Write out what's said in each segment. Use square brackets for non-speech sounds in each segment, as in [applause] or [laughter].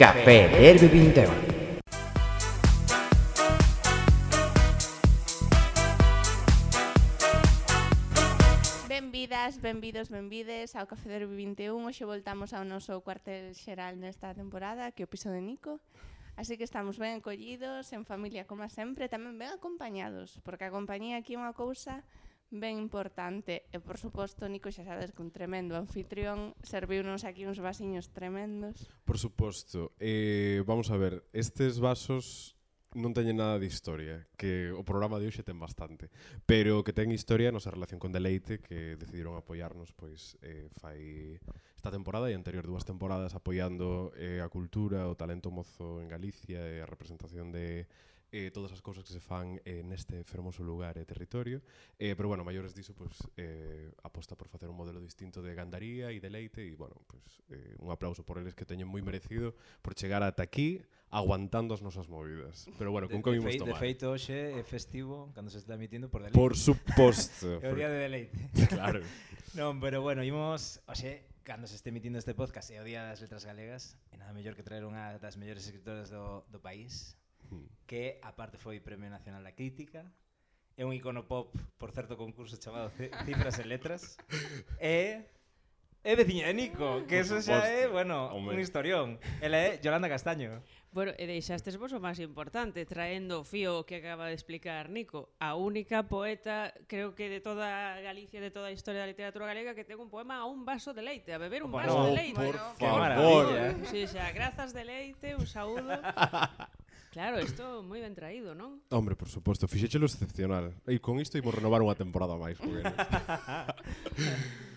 Café Derby 21. Benvidas, benvidos, benvides ao Café Derby 21 Hoxe voltamos ao noso cuartel xeral nesta temporada Que o piso de Nico Así que estamos ben acollidos, en familia como sempre Tamén ben acompañados Porque a compañía aquí é unha cousa ben importante e por suposto Nico xa sabes que un tremendo anfitrión serviunos aquí uns vasiños tremendos. Por suposto. Eh, vamos a ver, estes vasos non teñen nada de historia, que o programa de hoxe ten bastante, pero que ten historia a nosa relación con Deleite, que decidiron apoiarnos pois eh, fai esta temporada e anterior dúas temporadas apoiando eh, a cultura, o talento mozo en Galicia e a representación de eh, todas as cousas que se fan eh, neste fermoso lugar e eh, territorio. Eh, pero, bueno, maiores diso, pues, eh, aposta por facer un modelo distinto de gandaría e de leite e, bueno, pues, eh, un aplauso por eles que teñen moi merecido por chegar ata aquí aguantando as nosas movidas. Pero, bueno, de, con comimos tomar. De feito, hoxe é festivo cando se está emitindo por deleite. Por suposto. [laughs] é o día de deleite. [laughs] claro. non, pero, bueno, imos... oxe, cando se este emitindo este podcast é o Día das Letras Galegas e nada mellor que traer unha das mellores escritoras do, do país mm. que aparte foi Premio Nacional da Crítica, é un icono pop por certo concurso chamado Cifras e Letras, e é veciña de Nico, que eso xa é, bueno, Home. un historión. Ela é Yolanda Castaño. Bueno, e deixastes vos o máis importante, traendo o fío que acaba de explicar Nico, a única poeta, creo que de toda Galicia, de toda a historia da literatura galega, que ten un poema a un vaso de leite, a beber un bueno, vaso de leite. Por bueno, favor. Sí, xa, grazas de leite, un saúdo. [laughs] Claro, isto moi ben traído, non? Hombre, por suposto, fixéchelo excepcional. E con isto imos renovar unha temporada máis, porque... [laughs]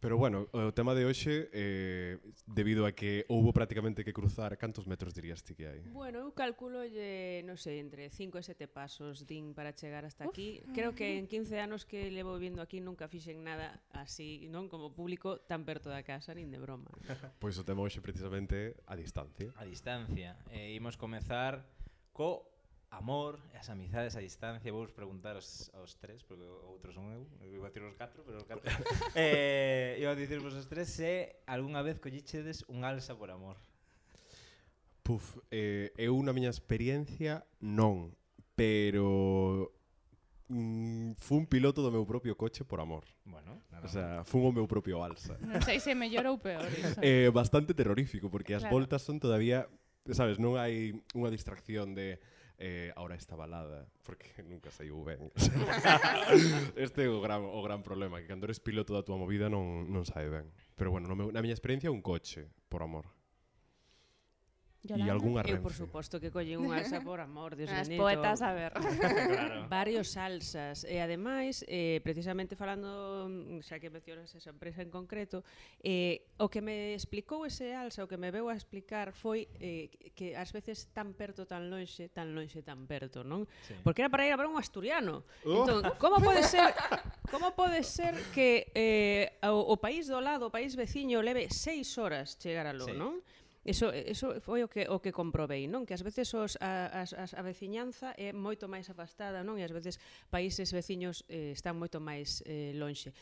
Pero bueno, o tema de hoxe, eh, debido a que houbo prácticamente que cruzar, cantos metros dirías ti que hai? Bueno, eu calculo, lle, non sei, entre 5 e 7 pasos din para chegar hasta Uf. aquí. Creo que mm. en 15 anos que levo vivindo aquí nunca fixen nada así, non como público, tan perto da casa, nin de broma. Pois pues o tema hoxe precisamente a distancia. A distancia. E eh, imos comezar co amor, as amizades a distancia, vou preguntar aos, aos tres, porque outros son eu, eu iba vou os catro, pero os catro. [laughs] eh, iba a dicirvos os tres se algunha vez collichedes un alza por amor. Puf, eh, eu na miña experiencia non, pero mm, fun piloto do meu propio coche por amor. Bueno, nada o sea, fun o meu propio alza. Non sei se mellor ou peor [laughs] iso. Eh, bastante terrorífico porque as claro. voltas son todavía, sabes, non hai unha distracción de eh, ahora esta balada, porque [laughs] nunca saiu ben. [laughs] este é o gran, o gran problema, que cando eres piloto da tua movida non, non sae ben. Pero bueno, no meu, na miña experiencia un coche, por amor. Yolanda. E algunha Renfe. Eu, por suposto, que collen unha alza por amor, Dios [laughs] As poetas, a ver. [laughs] claro. Varios salsas. E, eh, ademais, eh, precisamente falando, mm, xa que mencionas esa empresa en concreto, eh, o que me explicou ese alza, o que me veu a explicar foi eh, que ás veces tan perto, tan lonxe, tan lonxe, tan perto, non? Sí. Porque era para ir a ver un asturiano. Uh. Entón, como pode [laughs] ser como pode ser que eh, o, o país do lado, o país veciño, leve seis horas chegar a lo, sí. non? Eso, eso foi o que o que comprobei, non? Que ás veces os, a, as, as, a veciñanza é moito máis afastada, non? E ás veces países veciños eh, están moito máis eh, lonxe.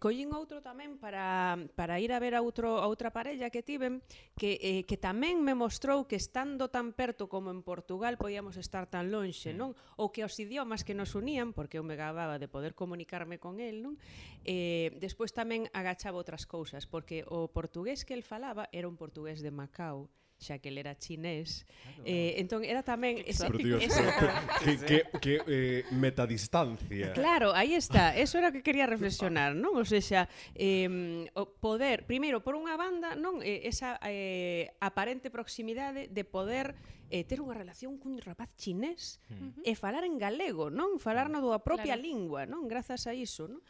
Collín outro tamén para, para ir a ver a, outro, a outra parella que tiven que, eh, que tamén me mostrou que estando tan perto como en Portugal podíamos estar tan lonxe, non? Ou que os idiomas que nos unían, porque eu me gababa de poder comunicarme con el, non? Eh, despois tamén agachaba outras cousas, porque o portugués que el falaba era un portugués de Macao Macau xa que era chinés. Claro. Eh, entón era tamén ese, Pero, tío, ese, que, [laughs] que, que eh, metadistancia. Claro, aí está. Eso era o que quería reflexionar, non? O sea, eh, o poder, primeiro, por unha banda, non eh, esa eh, aparente proximidade de poder eh, ter unha relación cun rapaz chinés uh -huh. e falar en galego, non? Falar hmm. na dúa propia claro. lingua, non? Grazas a iso, non?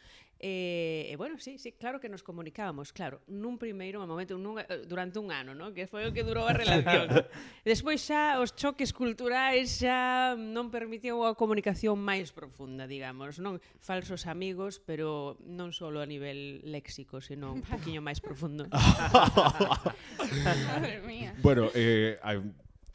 E, e bueno, sí, sí, claro que nos comunicábamos, claro, nun primeiro momento, nun, eh, durante un ano, ¿no? que foi o que durou a relación. [laughs] Despois xa os choques culturais xa non permitiu a comunicación máis profunda, digamos, non falsos amigos, pero non só a nivel léxico, sino un [laughs] poquinho máis profundo. [laughs] bueno, eh,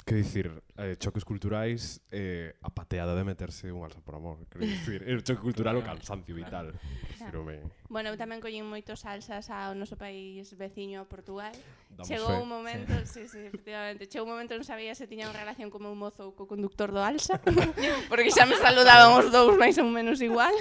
Que dicir, eh, choques culturais eh, a pateada de meterse un alza por amor. Quero dicir, el choque cultural o cansancio vital. Claro. Me... Bueno, eu tamén collín moitos salsas ao noso país veciño a Portugal. Damos Chegou fe. un momento, sí. sí, sí, efectivamente. Chegou un momento non sabía se tiña unha relación como un mozo ou co conductor do alza, [laughs] porque xa me saludaban os dous máis ou menos igual.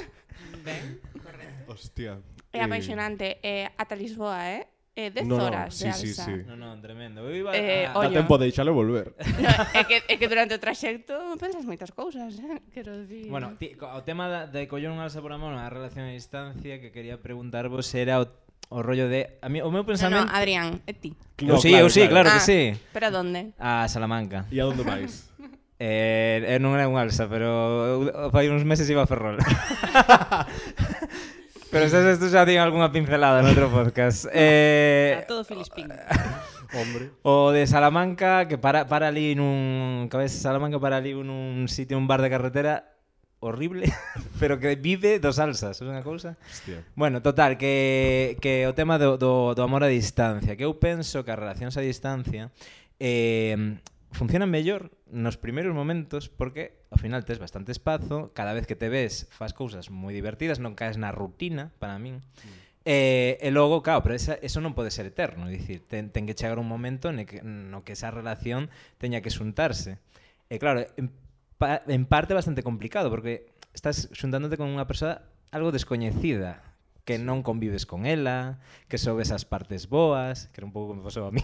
Ben, correcto. Hostia. É apaixonante, eh, ata Lisboa, eh? eh, 10 no, horas no, sí, de alza. Sí, sí. No, no, tremendo. Eu iba eh, a... Dá tempo de deixalo volver. [laughs] No, é, que, é que durante o traxecto pensas moitas cousas, eh? quero dicir. Bueno, ti, o tema da, de coller un alza por a mano a relación a distancia que quería preguntarvos era o, o rollo de... A mí, o meu pensamento... No, no, Adrián, é ti. No, eu sí, claro, eu sí, claro, claro ah, que sí. Pero a donde? A Salamanca. E a donde vais? [laughs] Eh, eh, non era un alza, pero eu, fai uns meses iba a Ferrol. [laughs] Pero xa isto xa tiña algunha pincelada noutro podcast. [laughs] eh, A todo Filispín. [laughs] Hombre. O de Salamanca, que para, para ali nun... Cabeza Salamanca para ali un sitio, un bar de carretera horrible, [laughs] pero que vive dos salsas, é unha cousa. Hostia. Bueno, total, que, que o tema do, do, do amor a distancia, que eu penso que as relacións a distancia eh, funcionan mellor nos primeiros momentos porque ao final tes bastante espazo, cada vez que te ves fas cousas moi divertidas, non caes na rutina, para min. Mm. E, e logo, claro, pero esa, eso non pode ser eterno, dicir, ten, ten que chegar un momento ne que, no que esa relación teña que xuntarse. E claro, en, pa, en parte bastante complicado, porque estás xuntándote con unha persoa algo descoñecida, que non convives con ela, que sobes as partes boas, que era un pouco como pasou a mí.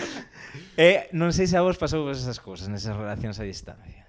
[laughs] e non sei se a vos pasou vos esas cousas, nesas relacións a distancia.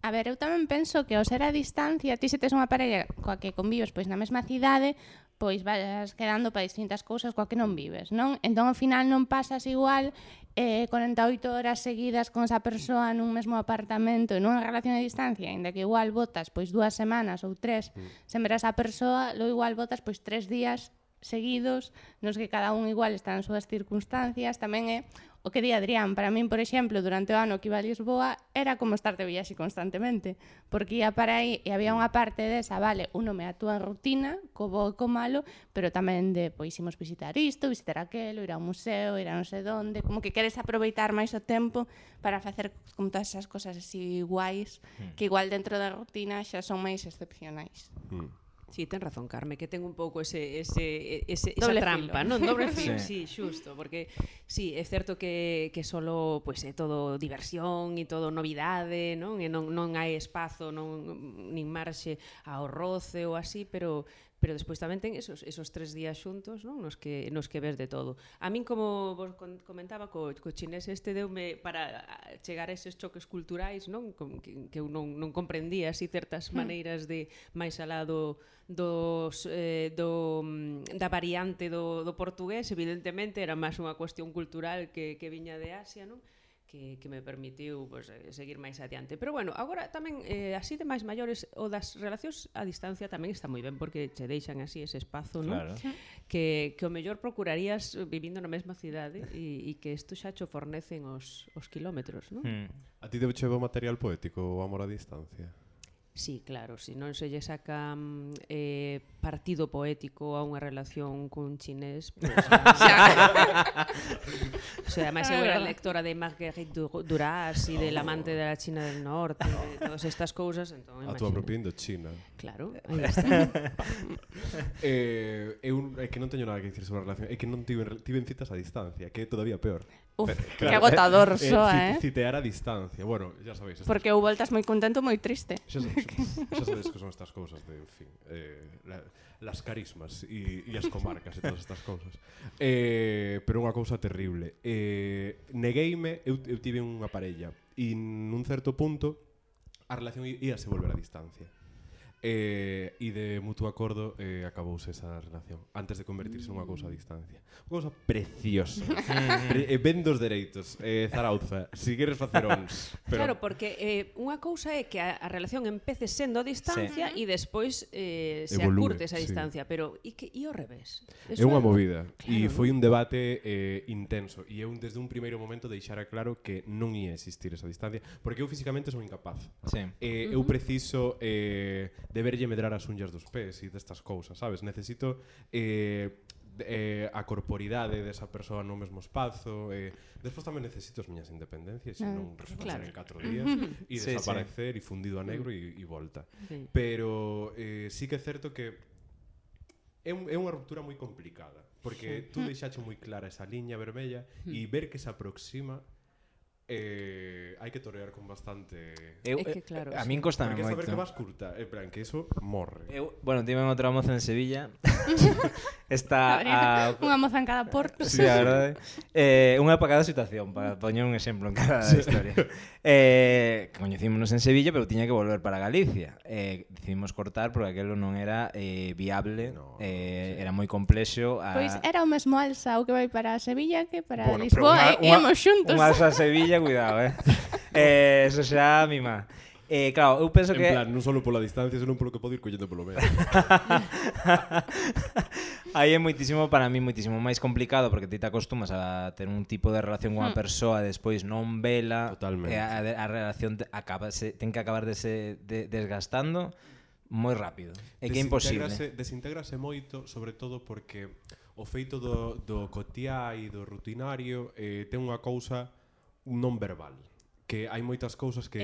A ver, eu tamén penso que ao ser a distancia, ti se tes unha parella coa que convives pois na mesma cidade, pois vas quedando para distintas cousas coa que non vives, non? Entón ao final non pasas igual eh, 48 horas seguidas con esa persoa nun mesmo apartamento e nunha relación a distancia, inda que igual votas pois dúas semanas ou tres mm. sen ver a esa persoa, lo igual votas pois tres días seguidos, nos que cada un igual está nas súas circunstancias, tamén é eh, O que di Adrián, para min, por exemplo, durante o ano que iba a Lisboa, era como estar de viaxe constantemente, porque ia para aí e había unha parte desa, vale, uno me atúa en rutina, co bo e co malo, pero tamén de, pois, imos visitar isto, visitar aquelo, ir a un museo, ir a non sei donde, como que queres aproveitar máis o tempo para facer como todas esas cosas así guais, hmm. que igual dentro da rutina xa son máis excepcionais. Mm. Sí, ten razón, Carme, que ten un pouco ese, ese, ese esa doble trampa, filo. non? Dobre filo, [laughs] sí. sí, xusto, porque sí, é certo que, que solo pues, é todo diversión e todo novidade, non? E non, non hai espazo, non, nin marxe ao roce ou así, pero, pero despois tamén ten esos, esos tres días xuntos non? Nos, que, nos que ves de todo. A min, como vos comentaba, co, co chinés este deume para chegar a eses choques culturais non com, que, que eu non, non comprendía así certas hmm. maneiras de máis alá do, dos, eh, do, mm, da variante do, do portugués, evidentemente era máis unha cuestión cultural que, que viña de Asia, non? que, que me permitiu pues, eh, seguir máis adiante. Pero bueno, agora tamén eh, así de máis maiores o das relacións a distancia tamén está moi ben porque che deixan así ese espazo, claro. non? Que, que o mellor procurarías vivindo na mesma cidade e, e que isto xa cho fornecen os, os kilómetros, non? Hmm. A ti te chegou material poético o amor a distancia? Sí, claro, se non se lle saca mm, eh, partido poético a unha relación cun chinés, pues, [laughs] [laughs] o sea, máis eu era lectora de Marguerite Duras e oh. del amante de la China del Norte, de [laughs] todas estas cousas, entón, A túa propia Indochina. Claro, aí está. eh, eu é que non teño nada que dicir sobre a relación, é que non tive, tiven citas a distancia, que é todavía peor. Uf, claro, que agotador eh, soa, eh? Citear a distancia. Bueno, ya sabéis. Estas... Porque houve voltas moi contento, moi triste. Xa, sabéis, xa [laughs] sabéis que son estas cousas de, en fin, eh, la, las carismas e, e as comarcas e todas estas cousas. Eh, pero unha cousa terrible. Eh, negueime, eu, eu tive unha parella e nun certo punto a relación íase volver a distancia. E, eh, e de mutuo acordo eh, acabouse esa relación antes de convertirse nunha cousa a distancia. Unha cousa preciosa. [laughs] Pre eh, ben dos dereitos. Eh, Zarauza, si queres facer ons. Pero... Claro, porque eh, unha cousa é que a, a relación empece sendo a distancia sí. e despois eh, se Evolúe, acurte esa distancia. Sí. Pero e, que, e ao revés? É unha movida. Claro, e foi un debate eh, intenso. E eu desde un primeiro momento deixara claro que non ia existir esa distancia. Porque eu físicamente son incapaz. Sí. Eh, uh -huh. Eu preciso... Eh, de verlle medrar as unhas dos pés e destas cousas, sabes? Necesito eh, eh, a corporidade desa persoa no mesmo espazo eh, despois tamén necesito as miñas independencias e ah, non responder claro. en 4 días [laughs] e sí, desaparecer e sí. fundido a negro e e volta sí. pero eh, sí que é certo que é, un, é unha ruptura moi complicada porque sí. tú deixache moi clara esa liña vermella hmm. e ver que se aproxima eh, hai que torear con bastante... Eu, é que eh, claro. A min costa moito. saber que vas curta, en plan, que eso morre. Eu, bueno, tive outra moza en Sevilla. [laughs] Está a... Unha moza en cada porto. Sí, a verdade. Eh, unha para cada situación, para poñer un exemplo en cada sí. historia. Eh, coñecímonos en Sevilla, pero tiña que volver para Galicia. Eh, decidimos cortar porque aquelo non era eh, viable, no, eh, sí. era moi complexo. A... Pois era o mesmo alza o que vai para Sevilla que para bueno, Lisboa, e íamos xuntos. unha alza a Sevilla cuidado, eh. eh eso xa mima. Eh, claro, eu penso en que... En plan, non só pola distancia, senón polo que podo ir collendo polo medio. [laughs] Aí é moitísimo, para mí, moitísimo máis complicado porque ti te acostumas a ter un tipo de relación con unha hmm. persoa despois non vela Totalmente. A, a, a relación te, acaba, se, ten que acabar de se, de, desgastando moi rápido. É que é imposible. Desintegrase moito, sobre todo porque o feito do, do cotía e do rutinario eh, ten unha cousa non verbal que hai moitas cousas que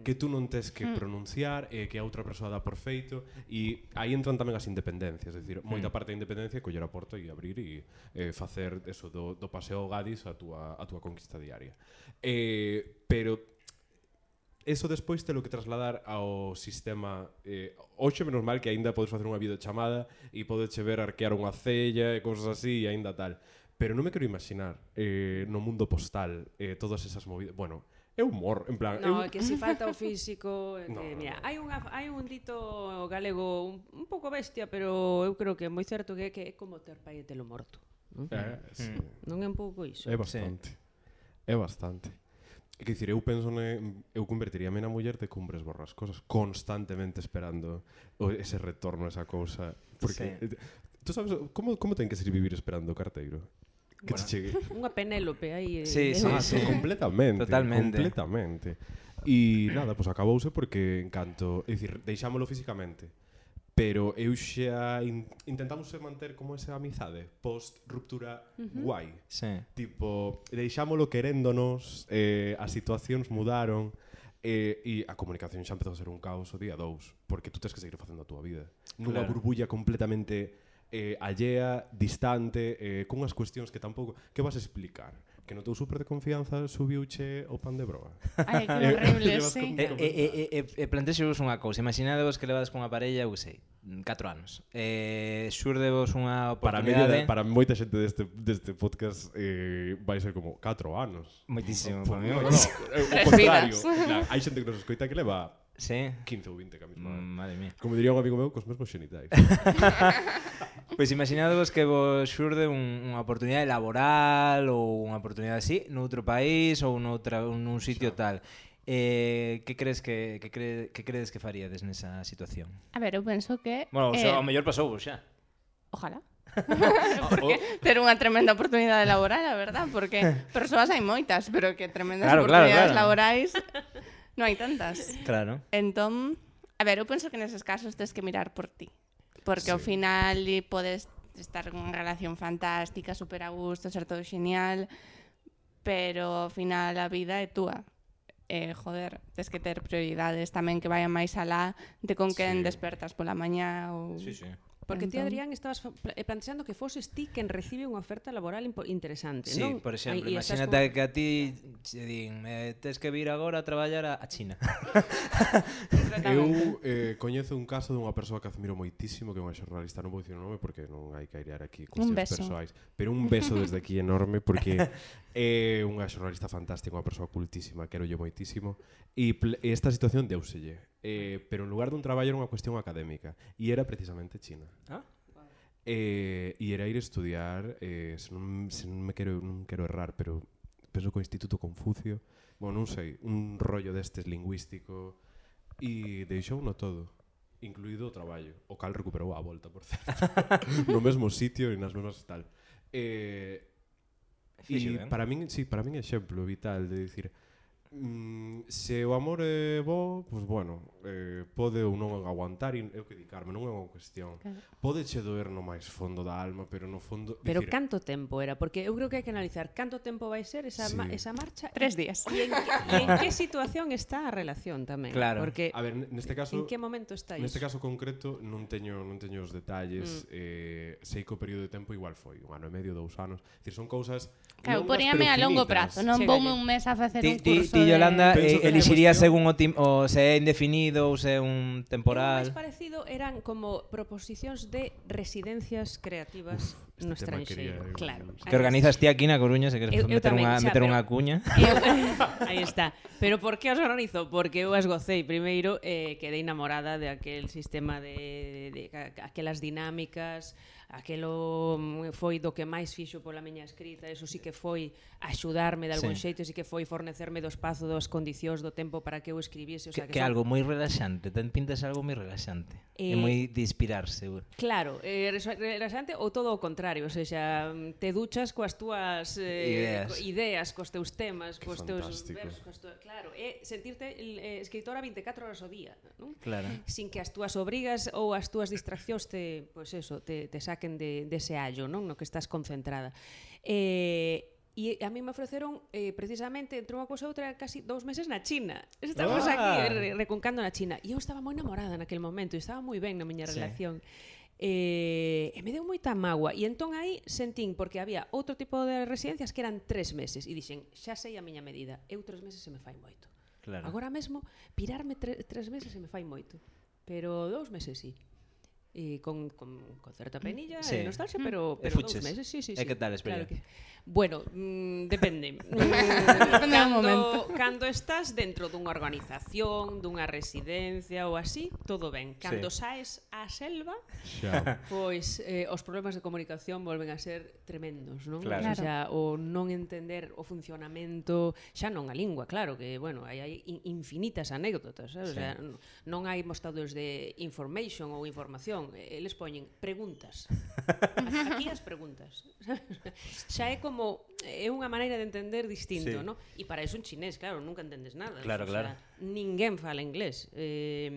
que tú non tes que hmm. pronunciar e que a outra persoa dá por feito e aí entran tamén as independencias, é dicir, moita hmm. parte da independencia é coller a porta e abrir e eh, facer eso do, do paseo Gadis a túa, a túa conquista diaria. Eh, pero eso despois te lo que trasladar ao sistema eh, hoxe menos mal que aínda podes facer unha videochamada e podes ver arquear unha cella e cousas así e aínda tal. Pero non me quero imaginar eh, no mundo postal eh, todas esas movidas... Bueno, é humor, en plan... No, eu... que se falta o físico... [laughs] no, que, mira, no, no. hai, unha, hai un dito galego un, un pouco bestia, pero eu creo que é moi certo que é que é como ter pai e telo morto. Non? eh, eh sí. Hmm. non é un pouco iso? É bastante. Sí. É bastante. Que dicir, eu penso ne, eu convertiríame na muller de cumbres borrascosas, constantemente esperando o, ese retorno, esa cousa. Porque, sí. Eh, tú sabes, como, como ten que ser vivir esperando o carteiro? que bueno, te chegue. Unha Penélope aí. Sí, sí, ah, sí, sí. Completamente. Totalmente. Completamente. E nada, pois pues, acabouse porque en canto, é dicir, deixámolo físicamente. Pero eu xa in, intentamos manter como esa amizade post ruptura uh -huh. guai. Sí. Tipo, deixámolo queréndonos, eh, as situacións mudaron, eh, e a comunicación xa empezou a ser un caos o día 2, porque tú tens que seguir facendo a túa vida. Nunha claro. burbulla completamente eh, allea, distante, eh, cunhas cuestións que tampouco... Que vas explicar? Que no teu super de confianza subiuche o pan de broa. Ai, que [laughs] horrible, sí. E, e, e, e plantexevos unha cousa. Imaginadevos que levades cunha parella, eu sei, 4 anos. Eh, xurdevos unha oportunidade... Para, media, para moita xente deste, deste podcast eh, vai ser como 4 anos. Moitísimo. No, no, no, o [laughs] contrario. Hai xente que nos escoita que leva Sí. 15 ou 20, que a mesma... Mm, madre mía. Como diría un amigo meu, cos mesmos xenitais. [laughs] pois pues imaginadvos que vos xurde un, unha oportunidade laboral ou unha oportunidade así noutro país ou noutra, nun sitio Xa. tal. Eh, que crees que, que, cre, que credes que faríades nesa situación? A ver, eu penso que... Bueno, o sea, eh, ao mellor pasou vos xa. Ojalá. [laughs] [laughs] porque ter unha tremenda oportunidade laboral, a verdad, porque persoas hai moitas, pero que tremendas claro, oportunidades claro, claro. laborais Non hai tantas. Claro. Entón, a ver, eu penso que neses casos tens que mirar por ti. Porque sí. ao final podes estar en unha relación fantástica, super a gusto, ser todo genial, pero ao final a vida é túa. Eh, joder, tens que ter prioridades tamén que vayan máis alá de con quen sí. despertas pola mañá ou... Sí, sí. Porque entón... ti, Adrián, estabas eh, planteando que foses ti quen recibe unha oferta laboral interesante, sí, non? Sí, por exemplo, Ay, imagínate que a ti che din eh, tes que vir agora a traballar a, a China. [laughs] Eu eh, coñezo un caso dunha persoa que admiro moitísimo, que é unha xornalista, non vou dicir o nome porque non hai que airear aquí cuestións persoais, pero un beso desde aquí enorme porque [laughs] é unha xornalista fantástica, unha persoa cultísima, quero yo moitísimo, e esta situación deuselle eh, pero en lugar dun traballo era unha cuestión académica e era precisamente China. Ah? Eh, e era ir estudiar, eh, se, non, se non me quero, non quero errar, pero penso que o Instituto Confucio, bueno, non sei, un rollo destes lingüístico, e deixou no todo, incluído o traballo, o cal recuperou a volta, por certo, [laughs] [laughs] no mesmo sitio e nas mesmas tal. Eh, e ¿eh? para min, sí, para min é exemplo vital de dicir, mm, se o amor é bo, pois pues bueno, eh, pode ou non aguantar, e eu que di, Carmen, non é unha cuestión. Claro. Pode che doer no máis fondo da alma, pero no fondo... Pero dicir, canto tempo era? Porque eu creo que hai que analizar canto tempo vai ser esa, sí. ma esa marcha. Tres días. E en, que, en que situación está a relación tamén? Claro. Porque, a ver, neste caso... En que momento está Neste iso? caso concreto non teño, non teño os detalles. Mm. Eh, sei que o período de tempo igual foi un ano e medio, dous anos. Dicir, son cousas Claro, poníame a longo prazo, non voume un mes a facer un curso ti, ti, Yolanda, eh, elixiría según o, tim, o se é indefinido parecido ou se é un temporal? O máis parecido eran como proposicións de residencias creativas Uf, no estranxeiro, claro. Que organizas ti aquí na Coruña, se queres meter unha meter unha cuña. Eu, [laughs] aí está. Pero por que os organizo? Porque eu as gocei primeiro, eh, quedei enamorada de aquel sistema de, de, de aquelas dinámicas, aquelo mm, foi do que máis fixo pola miña escrita, eso sí que foi axudarme de algún sí. xeito, sí que foi fornecerme do espazo, das condicións, do tempo para que eu escribiese. o sea, que, que, que son... algo moi relaxante, ten pintas algo moi relaxante. Eh, é moi de inspirarse. Claro, eh, relaxante ou todo o contrario, ou sea, te duchas coas túas eh, ideas. ideas, cos teus temas, que cos fantástico. teus versos, cos tu... claro, é sentirte eh, escritora 24 horas ao día, non? Claro. Sin que as túas obrigas ou as túas distraccións te, pois pues eso, te, te saquen saquen de, dese allo, non? No que estás concentrada. Eh, E a mí me ofreceron eh, precisamente entre unha cousa e outra casi dous meses na China. Estamos ah. aquí re, reconcando na China. E eu estaba moi enamorada naquele momento, e estaba moi ben na miña sí. relación. Eh, e me deu moita mágoa e entón aí sentín porque había outro tipo de residencias que eran tres meses e dixen, xa sei a miña medida eu tres meses se me fai moito claro. agora mesmo pirarme tre tres meses se me fai moito pero dous meses sí e con, con, con certa penilla sí. e nostalgia, mm. pero, pero dos dous meses. Sí, sí, sí. E que tal a experiencia? Claro que... Bueno, mm, depende. [laughs] Mm, depende cando, momento. cando estás dentro dunha organización, dunha residencia ou así, todo ben. Cando sí. saes á selva, Xa. [laughs] pois eh, os problemas de comunicación volven a ser tremendos, non? Claro. O, sea, o non entender o funcionamento, xa non a lingua, claro, que, bueno, hai, hai infinitas anécdotas, eh? sabes? Sí. O sea, non hai mostadores de information ou información, non, eh, eles poñen preguntas. [laughs] Aquí as preguntas. [laughs] Xa é como é unha maneira de entender distinto, sí. no? E para eso en chinés, claro, nunca entendes nada. Claro, o sea, claro. Ninguén fala inglés. Eh,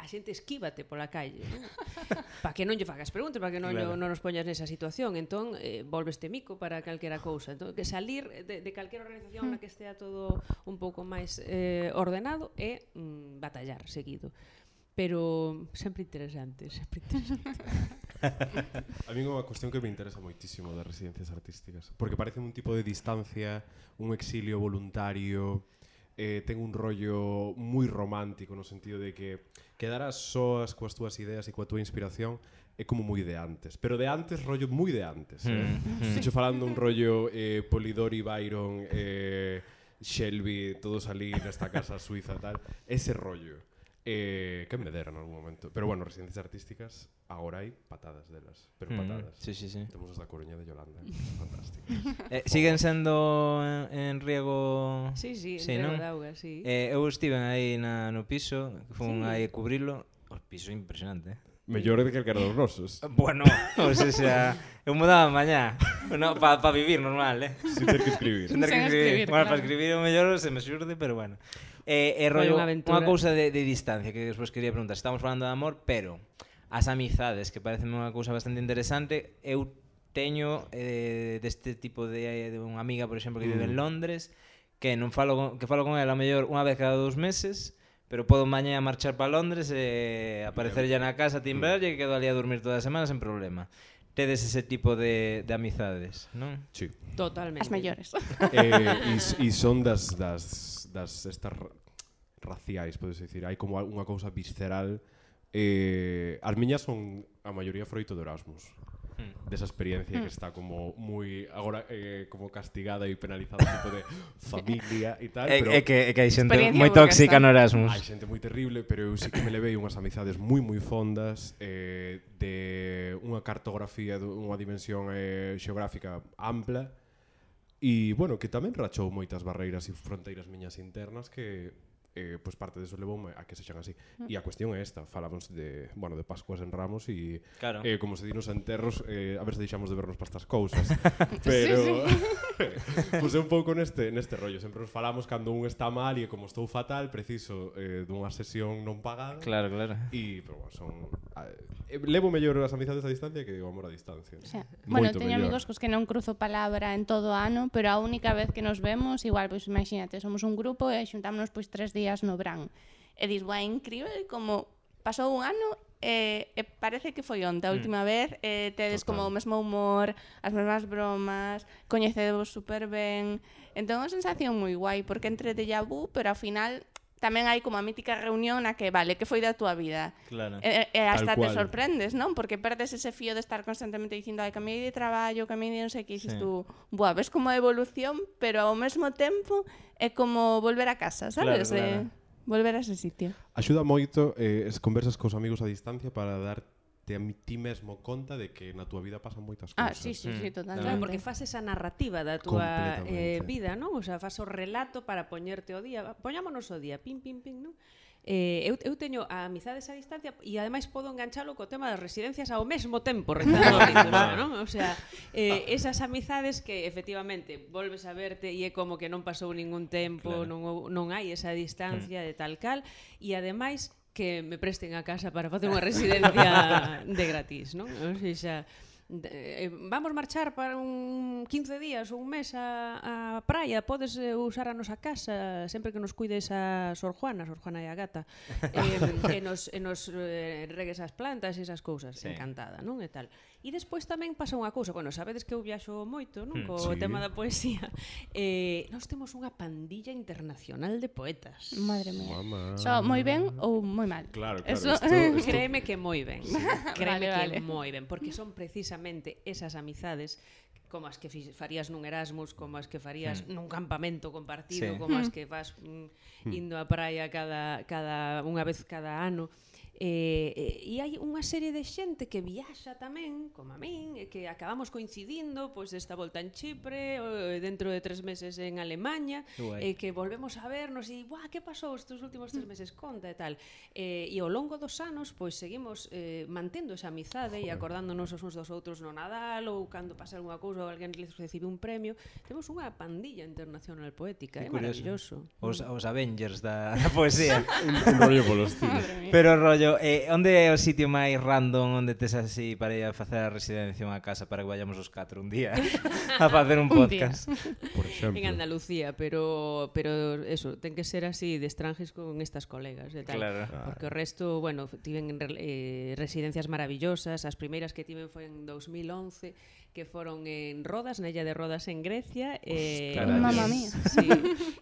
a xente esquívate pola calle, ¿no? [laughs] para que non lle fagas preguntas, para que non, claro. non nos poñas nesa situación. Entón, eh, volveste mico para calquera cousa. Entón, que salir de, de calquera organización na que estea todo un pouco máis eh, ordenado é mm, batallar seguido pero sempre interesante, sempre interesante. [laughs] a mí é unha cuestión que me interesa moitísimo das residencias artísticas, porque parece un tipo de distancia, un exilio voluntario, eh, ten un rollo moi romántico no sentido de que quedarás soas coas túas ideas e coa túa inspiración é como moi de antes, pero de antes rollo moi de antes. Eh? Mm. mm. Estou falando un rollo eh, Polidori, Byron, eh, Shelby, todos ali nesta casa suiza tal, ese rollo. Eh, que me en algún momento. Pero bueno, residencias artísticas, agora hai patadas delas. Pero mm, patadas. Sí, sí, sí. Temos as da Coruña de Yolanda. [laughs] Fantástico. Eh, eh, siguen sendo en, en riego... Sí, sí, sí en riego de auga, sí. Eh, eu estiven aí na, no piso, fun sí. aí cubrilo. O piso impresionante, eh? Mellor de que calquera dos nosos. Eh, bueno, o sea, sea eu mudaba mañá no, para pa vivir normal, eh? Sin ter que escribir. Sin ter que escribir. Sin escribir bueno, claro. para escribir o mellor se me xurde, pero bueno eh, eh e rollo, unha cousa de, de distancia que despois quería preguntar. Estamos falando de amor, pero as amizades, que parece unha cousa bastante interesante, eu teño eh, deste tipo de, de unha amiga, por exemplo, que mm. vive en mm. Londres, que non falo con, que falo con ela a mellor unha vez cada dous meses, pero podo mañá marchar para Londres eh, e aparecer ya na casa, timbrarlle mm. que quedo ali a dormir toda a semana sen problema tedes ese tipo de, de amizades, non? Sí. Totalmente. As mellores. Eh, e, e son das, das, das estas raciais, podes dicir, hai como unha cousa visceral. Eh, as miñas son a maioría froito de Erasmus. Hmm. Desa experiencia mm. que está como moi agora eh, como castigada e penalizada tipo de familia e tal, [laughs] pero é, é que é que hai xente moi tóxica no Erasmus. Hai xente moi terrible, pero eu sí que me levei unhas amizades moi moi fondas eh, de unha cartografía, dunha dimensión eh, xeográfica ampla. E bueno, que tamén rachou moitas barreiras e fronteiras miñas internas que eh, pois parte deso levoume eh, a que sexan así. E a cuestión é esta, falamos de, bueno, de Pascuas en Ramos e claro. eh, como se di nos enterros, eh, a ver se deixamos de vernos para estas cousas. [laughs] Pero sí, sí. [laughs] un pouco neste neste rollo, sempre nos falamos cando un está mal e como estou fatal, preciso eh, dunha sesión non pagada. Claro, claro. E pero bueno, son eh, levo mellor as amizades a distancia que o amor a distancia. O sea, Moito bueno, teño mellor. amigos cos que non cruzo palabra en todo o ano, pero a única vez que nos vemos, igual pois imagínate, somos un grupo e xuntámonos pois tres días días no verán. E dis, "Buah, é incrível como pasou un ano e, e parece que foi onte a mm. última mm. vez, e tedes como o mesmo humor, as mesmas bromas, coñecedevos super ben. Entón, é unha sensación moi guai, porque entre déjà vu, pero ao final tamén hai como a mítica reunión na que, vale, que foi da túa vida? Claro. E, e hasta te sorprendes, non? Porque perdes ese fío de estar constantemente dicindo, ai, cambiei de traballo, cambiei de non sei que, sí. tú, buah, ves como a evolución, pero ao mesmo tempo é como volver a casa, sabes? Claro, claro. Eh, volver a ese sitio. Axuda moito eh, es conversas cos amigos a distancia para dar darte a ti mesmo conta de que na túa vida pasan moitas ah, cousas. Ah, sí, sí, sí, mm. totalmente. Claro, porque faz esa narrativa da túa eh, vida, non? O sea, faz o relato para poñerte o día. Poñámonos o día, pim, pim, pim, non? Eh, eu, eu teño a amizades a distancia e ademais podo enganchalo co tema das residencias ao mesmo tempo rezando, [laughs] non? O sea, eh, esas amizades que efectivamente volves a verte e é como que non pasou ningún tempo, claro. non, non hai esa distancia mm. de tal cal e ademais que me presten a casa para facer unha residencia [laughs] de gratis, non? O sea, de, eh, vamos marchar para un 15 días ou un mes a, a praia, podes eh, usar a nosa casa sempre que nos cuides a Sor Juana, Sor Juana e a gata, [laughs] e, e nos, e nos eh, regues as plantas e esas cousas, sí. encantada, non? E tal. E despois tamén pasa unha cousa, bueno, sabedes que eu viaxo moito, non, hmm, co sí. tema da poesía. [laughs] Eh, nós temos unha pandilla internacional de poetas. Madre mía. So, moi ben ou moi mal? Claro, claro. Eso... Esto, esto... [laughs] Créeme que moi ben. [laughs] Sí. Créeme vale, que moi ben, porque son precisamente esas amizades como as que farías nun Erasmus, como as que farías mm. nun campamento compartido, sí. como as hmm. que vas mm, indo á praia cada cada unha vez cada ano. Mm eh, eh e, hai unha serie de xente que viaxa tamén, como a min, e eh, que acabamos coincidindo, pois desta volta en Chipre, eh, dentro de tres meses en Alemanha, e que volvemos a vernos e, buah, que pasou estes últimos tres mm. meses? Conta e tal. Eh, e ao longo dos anos, pois seguimos eh, mantendo esa amizade Joder. e acordándonos os uns dos outros no Nadal ou cando pasa algunha cousa ou alguén recibe un premio. Temos unha pandilla internacional poética, é eh? maravilloso. Os, mm. os Avengers da, [laughs] da poesía. [laughs] un, un rollo polo [laughs] estilo. Pero rollo Pero eh, onde é o sitio máis random onde tes así para ir a facer a residencia unha casa para que vayamos os catro un día [laughs] a facer un, un podcast? Por exemplo. En Andalucía, pero pero eso, ten que ser así de estranges con estas colegas e tal. Claro. Porque o resto, bueno, tiven eh, residencias maravillosas, as primeiras que tiven foi en 2011 que foron en Rodas, na illa de Rodas en Grecia, eh, mamá mía. Sí,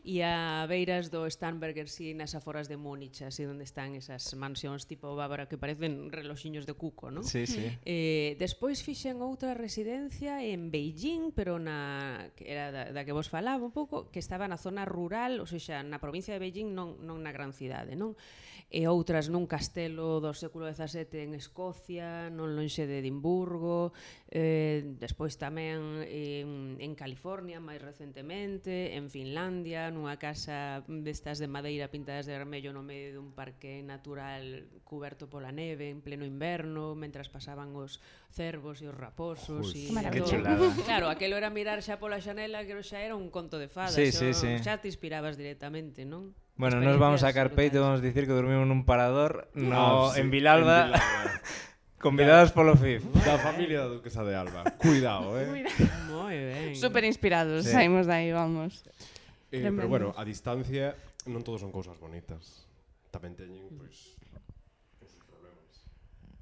e a beiras do Starnberger si sí, nas aforas de Múnich, así onde están esas mansións tipo bávara que parecen reloxiños de cuco, ¿no? Sí, sí. Eh, despois fixen outra residencia en Beijing, pero na que era da, da que vos falaba un pouco, que estaba na zona rural, ou seja, na provincia de Beijing, non non na gran cidade, non? E outras nun castelo do século XVII en Escocia, non lonxe de Edimburgo, eh despois tamén en, en California máis recentemente, en Finlandia, nunha casa destas de madeira pintadas de vermello no medio dun parque natural cuberto pola neve en pleno inverno, mentras pasaban os cervos e os raposos Uy, e que todo. [laughs] Claro, aquelo era mirar xa pola xanela, que xa era un conto de fadas, sí, sí, sí. xa te inspirabas directamente, non? Bueno, nos vamos a Carpeito, vamos a dicir que dormimos nun parador, no, no sí, en Vilalba. En Vilalba. [laughs] Convidadas polo FIF. Da familia da Duquesa de Alba. Cuidado, eh. Moi ben. Super inspirados, sí. saímos dai, vamos. Eh, Tremendo. pero bueno, a distancia non todos son cousas bonitas. Tamén teñen, pois, pues, os problemas.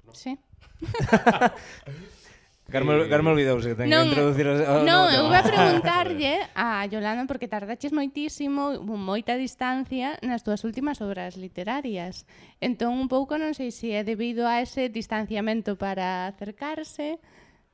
No? Sí. [laughs] Carme, eh... Carme olvidouse que ten non, que introducir... Oh, non, no, eu vou preguntarlle [laughs] a Yolanda porque tardaches moitísimo, moita distancia nas túas últimas obras literarias. Entón, un pouco non sei se é debido a ese distanciamento para acercarse,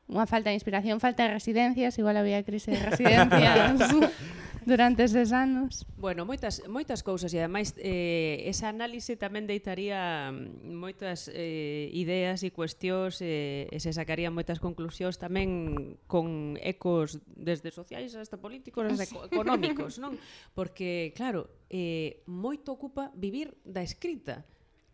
unha falta de inspiración, falta de residencias, igual había crise de residencias. [laughs] [laughs] durante eses anos? Bueno, moitas, moitas cousas e ademais eh, esa análise tamén deitaría mm, moitas eh, ideas e cuestións eh, e se sacarían moitas conclusións tamén con ecos desde sociais hasta políticos hasta económicos, non? Porque, claro, eh, moito ocupa vivir da escrita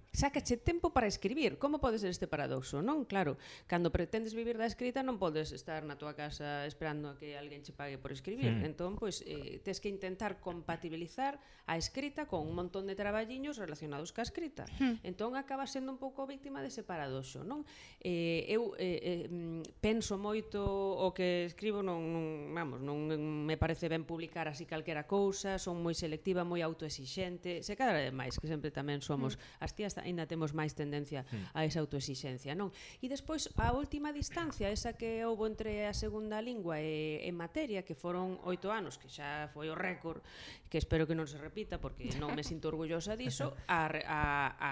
Sácache tempo para escribir. Como pode ser este paradoxo, non? Claro, cando pretendes vivir da escrita non podes estar na tua casa esperando a que alguén che pague por escribir. Mm. Entón, pois, eh, tes que intentar compatibilizar a escrita con un montón de traballiños relacionados ca escrita. Mm. Entón, acaba sendo un pouco víctima dese paradoxo, non? Eh, eu eh, eh, penso moito o que escribo non, non, vamos, non me parece ben publicar así calquera cousa, son moi selectiva, moi autoexixente, se cada de máis, que sempre tamén somos mm. as tías aínda temos máis tendencia hmm. a esa autoexixencia, non? E despois a última distancia, esa que houbo entre a segunda lingua e, e materia, que foron oito anos, que xa foi o récord, que espero que non se repita porque non me sinto orgullosa diso, a, a, a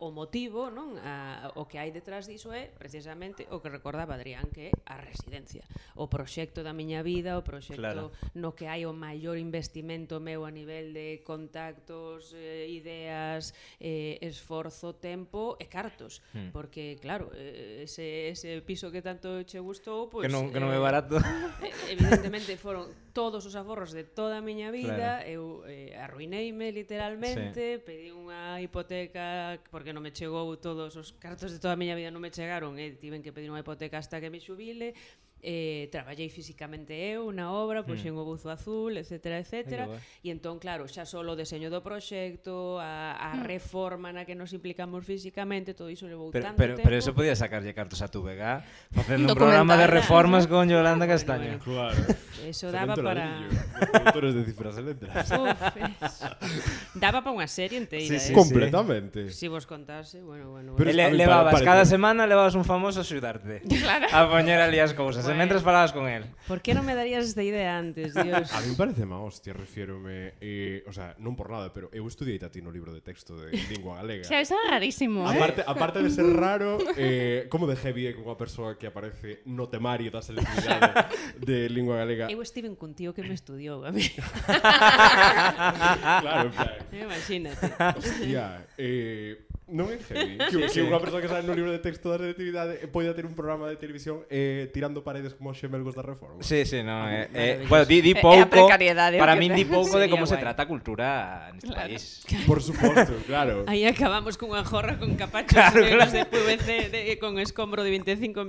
o motivo, non? A, o que hai detrás diso é precisamente o que recordaba Adrián que é a residencia, o proxecto da miña vida, o proxecto claro. no que hai o maior investimento meu a nivel de contactos, eh, ideas, eh, esforzo, tempo e cartos, hmm. porque claro, eh, ese ese piso que tanto che gustou, pois pues, que non que non é eh, barato. [laughs] Eh, evidentemente foron todos os aforros de toda a miña vida, claro. eu eh, arruineime literalmente, sí. pedi unha hipoteca porque non me chegou todos os cartos de toda a miña vida non me chegaron, eh, tiven que pedir unha hipoteca hasta que me xubile, eh, traballei físicamente eu na obra, puxen mm. o buzo azul, etc, etc. E entón, claro, xa solo o deseño do proxecto, a, a mm. reforma na que nos implicamos físicamente, todo iso levou pero, tanto pero, tempo. Pero eso podía sacarlle cartos a tu vega [laughs] facendo un programa de reformas con Yolanda Castaño. Bueno, claro. Eso daba para... [laughs] Autores de cifras e letras. Uf. Daba para unha serie inteira. Eh. Sí, sí, eh. Completamente. Si vos contase, bueno, bueno. bueno. Pero, le, levabas, para, para, cada semana levabas un famoso a axudarte. [laughs] Claro. A poñer ali as cousas de mentras falabas con el. Por que non me darías esta idea antes, [laughs] Dios? A mí parece má hostia, refiérome, eh, o sea, non por nada, pero eu estudiei no libro de texto de lingua galega. O sea, eso é rarísimo. ¿eh? Aparte, aparte de ser [laughs] raro, eh, como de heavy é unha persoa que aparece no temario da selectividade de lingua galega. Eu estive cun tío que me estudiou a mí. [laughs] claro, claro. Imagínate. Hostia, eh, Non é heavy. [laughs] que, que unha persoa que sabe no libro de texto da selectividade poida ter un programa de televisión eh, tirando paredes como xemelgos da reforma. Sí, sí, no, ah, eh, eh é, bueno, di, di [laughs] pouco, para min di pouco de como se trata a cultura neste claro. país. [laughs] Por suposto, claro. Aí acabamos cunha jorra con capachos claro, negros claro. de PVC de, de, con escombro de 25 en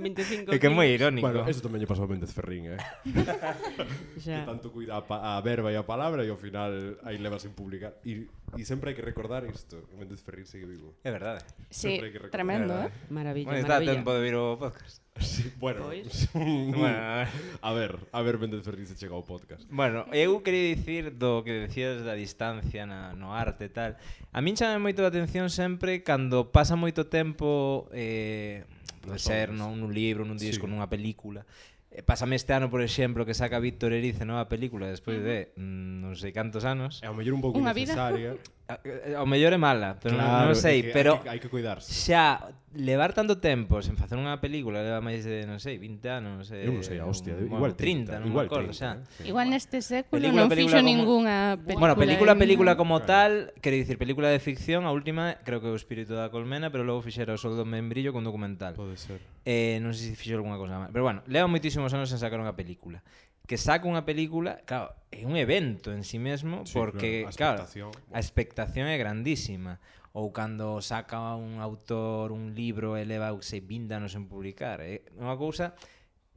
25. É que é moi irónico. Bueno, eso tamén lle pasou a Méndez Ferrín, eh. que tanto cuida a, a verba e a palabra e ao final aí levas sin publicar. E E sempre hai que recordar isto, que Méndez Ferrín segue vivo. É verdade. Sí, Sempre hai que recordar. tremendo, eh? Maravilla, Bueno, está maravilla. tempo de vir o podcast. Sí, bueno, Pois. [laughs] bueno, a ver. a ver, a ver Méndez Ferrín se chega ao podcast. Bueno, eu quería dicir do que decías da distancia na, no arte e tal. A min chame moito a atención sempre cando pasa moito tempo eh, pode ser obras. non, nun libro, nun Sí. disco, nunha película E pásame este ano, por exemplo, que saca Víctor Erice nova película despois de mm, non sei cantos anos. É o mellor un pouco necesaria. Vida. [laughs] Eh, ao mellor é mala, pero claro, non, non sei, que, pero hai que, hai que cuidarse. Xa levar tanto tempo sen facer unha película leva máis de, non sei, 20 anos, eh, Eu non sei, a hostia, un, igual 30, 30 non igual acordo, 30, xa. Eh. Igual neste século película, non fixo como, ningunha película. Bueno, película, película como claro. tal, quero dicir, película de ficción, a última creo que o Espírito da Colmena, pero logo fixera o Sol do Membrillo con documental. Pode ser. Eh, non sei se fixo algunha cousa máis, pero bueno, leva moitísimos anos sen sacar unha película que saca unha película, claro, é un evento en sí mesmo sí, porque claro, a expectación, claro, a expectación é grandísima ou cando saca un autor un libro e leva sei 20 anos en publicar, é unha cousa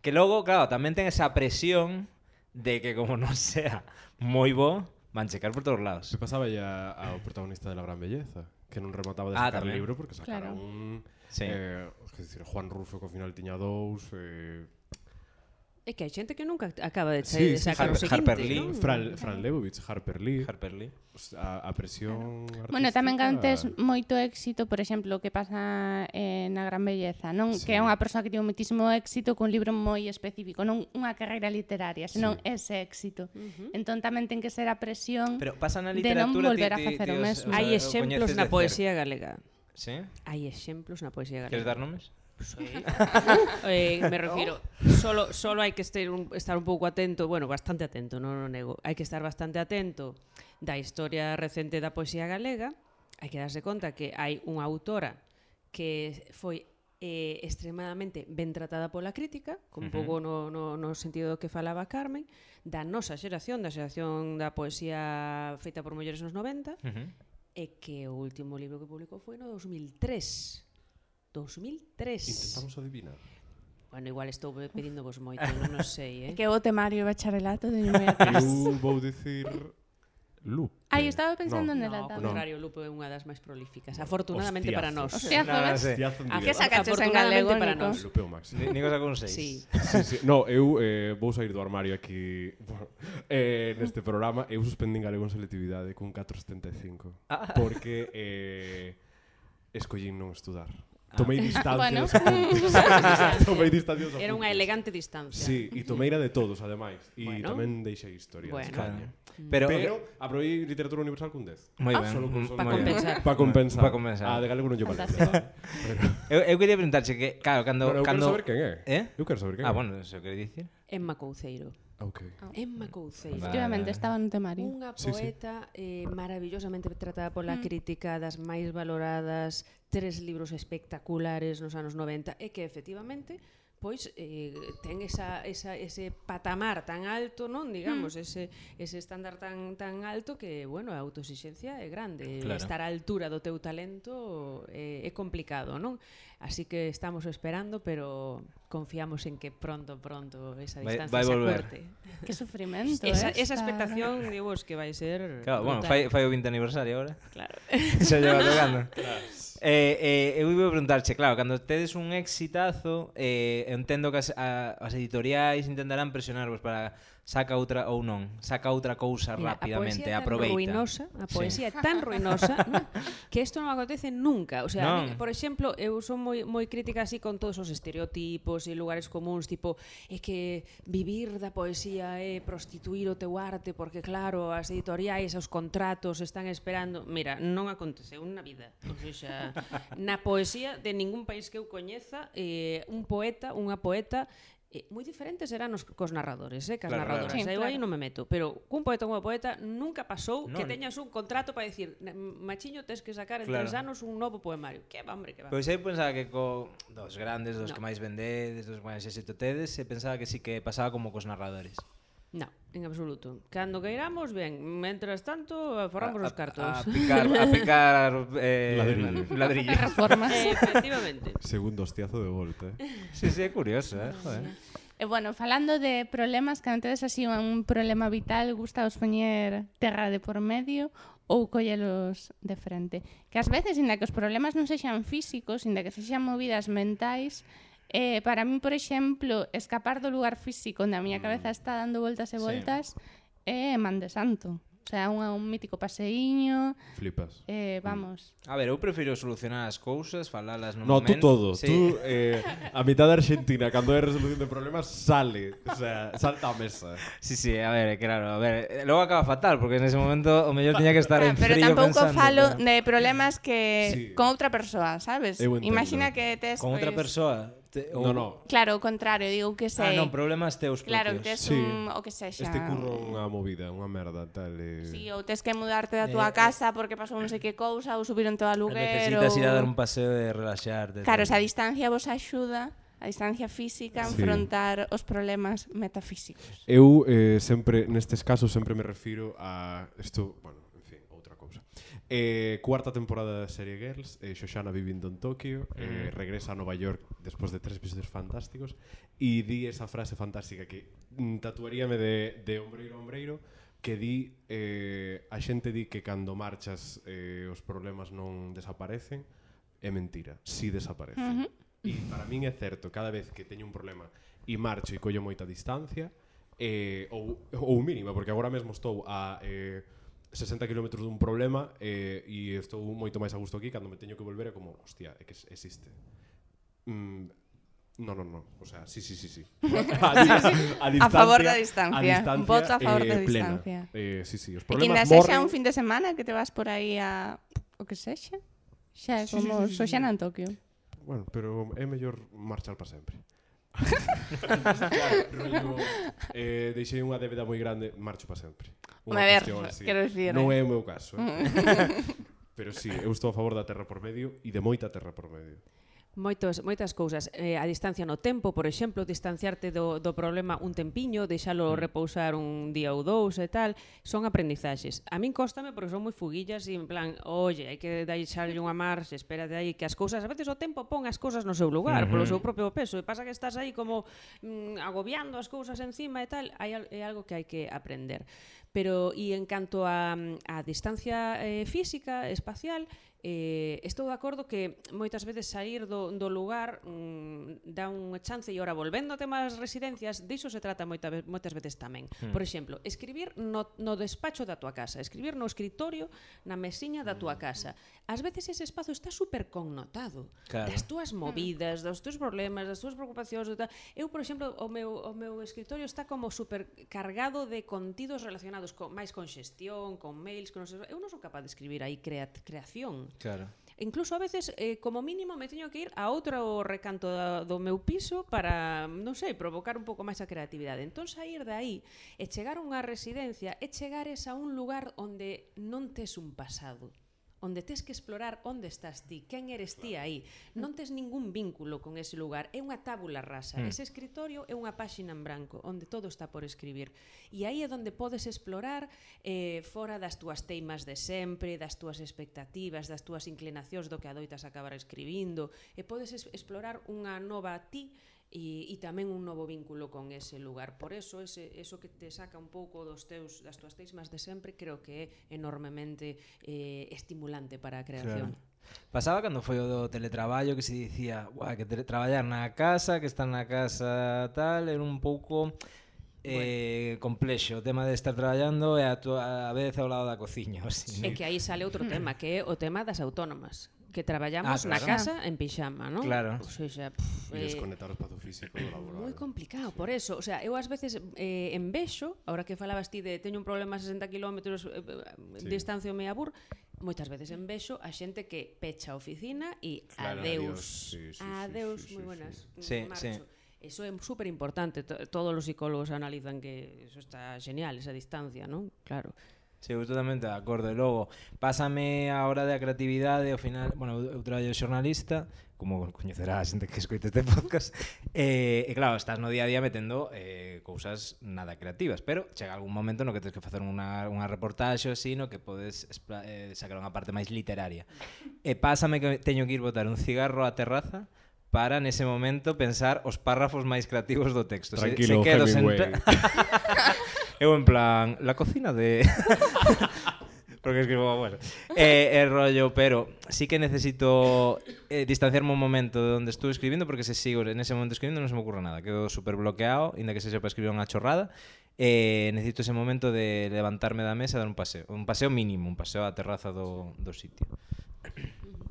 que logo, claro, tamén ten esa presión de que como non [laughs] sea moi bo, van checar por todos lados. Que pasaba ya ao protagonista de La Gran Belleza, que non remataba de ah, sacar ah, tamén. libro porque sacara claro. un... Sí. Eh, decir, Juan Rufo que ao final tiña dous... Eh, É que hai xente que nunca acaba de sair sí, sí, sacar sí, o Harper seguinte, Lee, non? Fran, mm. Fran Lebowitz, Harper Lee. Harper Lee. A, a presión claro. Bueno, tamén gantes moito éxito, por exemplo, o que pasa eh, na Gran Belleza, non? Sí. Que é unha persoa que tivo muitísimo éxito cun libro moi específico, non unha carreira literaria, senón sí. ese éxito. Uh -huh. Entón tamén ten que ser a presión Pero pasa na de non volver ti, a facer o mesmo. Hai exemplos na poesía galega. Sí? Hai exemplos na poesía galega. Queres dar nomes? Sí. [laughs] eh, me refiero, oh. solo, solo hai que estar un, estar un pouco atento, bueno, bastante atento, non o nego, hai que estar bastante atento da historia recente da poesía galega, hai que darse conta que hai unha autora que foi eh, extremadamente ben tratada pola crítica, con uh -huh. pouco no, no, no sentido do que falaba Carmen, da nosa xeración, da xeración da poesía feita por mulleres nos 90, uh -huh. e que o último libro que publicou foi no 2003 2003. Intentamos adivinar. Bueno, igual estou pedindo vos moito, non o sei, eh? [laughs] Que o temario bacharelato de [laughs] Ñumea atrás. Eu vou dicir Lupe. Ah, Ai, estaba pensando no, nela no, tamén. Contrario, Lupe é unha das máis prolíficas. Afortunadamente Hostiazo. para nós. Hostiazo, ves? Hostiazo, a que sacaches en galego, para nós. Lupe o máximo. Nico saca un 6. Sí. sí, sí. No, eu eh, vou sair do armario aquí eh, neste programa. Eu suspendín galego en selectividade con 4.75. Ah. Porque eh, escollín non estudar. Tomei ah. [laughs] distancia. Bueno. [laughs] [laughs] tomei distancia. Era unha elegante distancia. Sí, e tomeira de todos, ademais. E bueno. tamén deixei historia. Bueno. Escaña. Mm. Pero, Pero aprobei literatura universal cun 10. Moi ah, ben. Solo con, mm, pa compensar. para compensar. Pa compensar. Ah, de galego non lle vale. Pero... Eu, eu quería preguntarche que, claro, cando... Bueno, eu cando... quero saber quen é. Eh? Eu quero saber quen ah, é. Ah, bueno, eso quería dicir. Emma Couceiro. Ah, okay. Ah. Emma Couceiro. Vale. Efectivamente, estaba no temario. Unha poeta sí, sí. eh, maravillosamente tratada pola mm. crítica das máis valoradas, tres libros espectaculares nos anos 90, e que efectivamente pois eh, ten esa, esa, ese patamar tan alto, non? Digamos, mm. ese, ese estándar tan, tan alto que, bueno, a autoexixencia é grande. Claro. Estar á altura do teu talento eh, é complicado, non? Así que estamos esperando, pero confiamos en que pronto, pronto esa distancia vai, vai se acorte. Que sufrimento, esa, eh? Esa expectación, digo, que vai ser... Claro, brutal. bueno, fai, fai o 20 aniversario agora. Claro. [laughs] se lleva tocando. Claro eh, eh, eu iba a preguntarche, claro, cando tedes un exitazo, eh, entendo que as, a, as editoriais intentarán presionarvos para saca outra ou non, saca outra cousa Mira, rapidamente, a aproveita. Ruinosa, a poesía sí. é tan ruinosa [laughs] ¿no? que isto non acontece nunca. O sea, non. mí, por exemplo, eu son moi moi crítica así con todos os estereotipos e lugares comuns, tipo, é que vivir da poesía é prostituir o teu arte porque claro, as editoriais, os contratos están esperando. Mira, non aconteceu na vida. O sea, na poesía de ningún país que eu coñeza, eh, un poeta, unha poeta eh, moi diferentes eran os cos narradores, eh, cas claro, narradoras. Claro, claro. Eu aí non me meto, pero cun poeta como poeta nunca pasou non. que teñas un contrato para decir, machiño tes que sacar en claro. tres anos un novo poemario. Que va, hombre, que va. Pois aí pensaba que co dos grandes, dos no. que máis vendedes, dos que máis éxito tedes, se pensaba que sí que pasaba como cos narradores. No, en absoluto. Cando queiramos, ben. Mentras tanto, forramos a, os cartos. A, a picar, a picar eh, ladrillos. ladrillos. Reformas. Eh, efectivamente. Segundo hostiazo de volta. Eh. Sí, sí, é curioso, eh? Joder. E eh, bueno, falando de problemas, que antes así un problema vital, gusta os poñer terra de por medio ou collelos de frente. Que ás veces, inda que os problemas non sexan físicos, inda que sexan movidas mentais, Eh, para mí, por exemplo, escapar do lugar físico onde a miña mm. cabeza está dando voltas e voltas sí. é eh, man de santo. O sea, un, un mítico paseiño. Flipas. Eh, mm. vamos. A ver, eu prefiro solucionar as cousas, falalas no, no momento. No, tú todo. Sí. Tú, [laughs] eh, a mitad de Argentina, cando hai resolución de problemas, sale. O sea, salta a mesa. Sí, sí, a ver, claro. A ver, logo acaba fatal, porque nese momento o mellor tiña que estar ah, en pero frío Pero tampouco pensando, falo pero... de problemas que sí. con outra persoa, sabes? Imagina que tes... Con outra persoa? te. No, no. Claro, o contrario, digo que sei. Ah, non, problemas teus propios. Claro, tes sí. un, o que sexa. Este curro unha movida, unha merda, tal. Eh... Sí, ou tes que mudarte da eh, túa eh, casa porque pasou non sei que cousa, ou subiron todo aluguer. Necesitas ou... ir a dar un paseo e relaxarte. Claro, esa distancia vos axuda a distancia física a enfrontar os problemas metafísicos. Eu eh, sempre nestes casos sempre me refiro a isto, bueno, Eh, cuarta temporada da serie Girls, eh, Xoxana vivindo en Tokio, mm. eh, regresa a Nova York despois de tres episodios fantásticos. E di esa frase fantástica que mm, tatuaríame de, de ombreiro a ombreiro que di eh, a xente di que cando marchas eh, os problemas non desaparecen é mentira, si sí desaparecen. Uh e para min é certo, cada vez que teño un problema e marcho e collo moita distancia eh, ou, ou mínima, porque agora mesmo estou a eh, 60 km dun problema eh, e estou moito máis a gusto aquí cando me teño que volver é como, hostia, é que existe. Mm, No, no, no. O sea, sí, sí, sí, sí. [laughs] A, a favor da distancia. A distancia Voto a favor eh, da distancia. Eh, sí, sí. Os problemas e que sexa un fin de semana que te vas por aí a... O que sexa? Xa é sí, como sí, sí, sí. Soxana en Tokio. Bueno, pero é mellor marchar para sempre. Claro, rollo, eh, deixei unha débeda moi grande, marcho para sempre. Unha a ver, así. quero dicir... Non é o meu caso. Eh? Mm. Pero sí, eu estou a favor da terra por medio e de moita terra por medio. Moitos, moitas cousas. Eh, a distancia no tempo, por exemplo, distanciarte do, do problema un tempiño, deixalo mm. repousar un día ou dous e tal, son aprendizaxes. A min cóstame porque son moi fuguillas e en plan, oye, hai que deixarlle unha marxe, espérate aí, que as cousas, a veces o tempo pon as cousas no seu lugar, uh -huh. polo seu propio peso, e pasa que estás aí como mm, agobiando as cousas encima e tal, hai, é algo que hai que aprender. Pero, e en canto a, a distancia eh, física, espacial, Eh, estou de acordo que moitas veces sair do, do lugar mm, dá unha chance e ora volvendo ao tema das residencias, diso se trata moita, moitas veces tamén. Hmm. Por exemplo, escribir no, no despacho da tua casa, escribir no escritorio, na mesiña da tua hmm. casa. Ás veces ese espazo está super connotado claro. das túas hmm. movidas, dos teus problemas, das túas preocupacións, da... eu, por exemplo, o meu o meu escritorio está como super cargado de contidos relacionados con máis con xestión, con mails, con non sei, eu non son capaz de escribir aí crea, creación. Claro. Incluso a veces, eh, como mínimo, me teño que ir a outro recanto da, do meu piso para, non sei, provocar un pouco máis a creatividade. Entón, sair de aí e chegar a unha residencia é chegares a un lugar onde non tes un pasado onde tes que explorar onde estás ti, quen eres ti aí. Non tes ningún vínculo con ese lugar, é unha tábula rasa. Mm. Ese escritorio é unha páxina en branco, onde todo está por escribir. E aí é onde podes explorar eh, fora das túas teimas de sempre, das túas expectativas, das túas inclinacións do que adoitas acabar escribindo, e podes es explorar unha nova ti e, e tamén un novo vínculo con ese lugar. Por eso, ese, eso que te saca un pouco dos teus, das tuas teismas de sempre, creo que é enormemente eh, estimulante para a creación. Claro. Pasaba cando foi o do teletraballo que se dicía que traballar na casa, que estar na casa tal, era un pouco eh, bueno. complexo o tema de estar traballando e a, tua, a vez ao lado da cociña. [laughs] Así. E que aí sale outro tema, que é o tema das autónomas que traballamos ah, claro. na casa en pixama, non? Claro. O sea, xa, pff, e desconectar eh, o espazo físico do laboral. Moi complicado, sí. por eso. O sea, eu ás veces eh, envexo, ahora que falabas ti de teño un problema a 60 km eh, eh, sí. distancia me abur, moitas veces envexo a xente que pecha a oficina e claro, adeus. Adiós. Sí, sí, adeus, sí, sí, moi buenas. Sí, marcho. sí. Eso é super importante, todos os psicólogos analizan que eso está genial, esa distancia, non? Claro. Sí, totalmente de acordo. E logo, pásame a hora da creatividade, ao final, bueno, eu traballo xornalista, como coñecerá a xente que escoite este podcast, [laughs] eh, e claro, estás no día a día metendo eh, cousas nada creativas, pero chega algún momento no que tens que facer unha, unha reportaxe así, no que podes eh, sacar unha parte máis literaria. E pásame que teño que ir botar un cigarro á terraza, para nese momento pensar os párrafos máis creativos do texto. Tranquilo, se, se quedo Hemingway. Sen... [laughs] Eu en plan, la cocina de... [laughs] porque escribo, bueno, eh, eh, rollo, pero sí que necesito eh, distanciarme un momento de donde estuve escribiendo, porque si sigo en ese momento escribiendo no se me ocurre nada, quedo súper bloqueado, inda que se sepa escribir una chorrada, eh, necesito ese momento de levantarme da mesa e dar un paseo, un paseo mínimo, un paseo á terraza do, do sitio.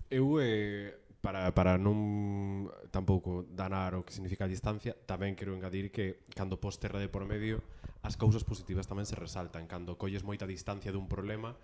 Eu, eh, para, para non tampouco danar o que significa a distancia, tamén quero engadir que cando pos terra de por medio, as cousas positivas tamén se resaltan. Cando colles moita distancia dun problema,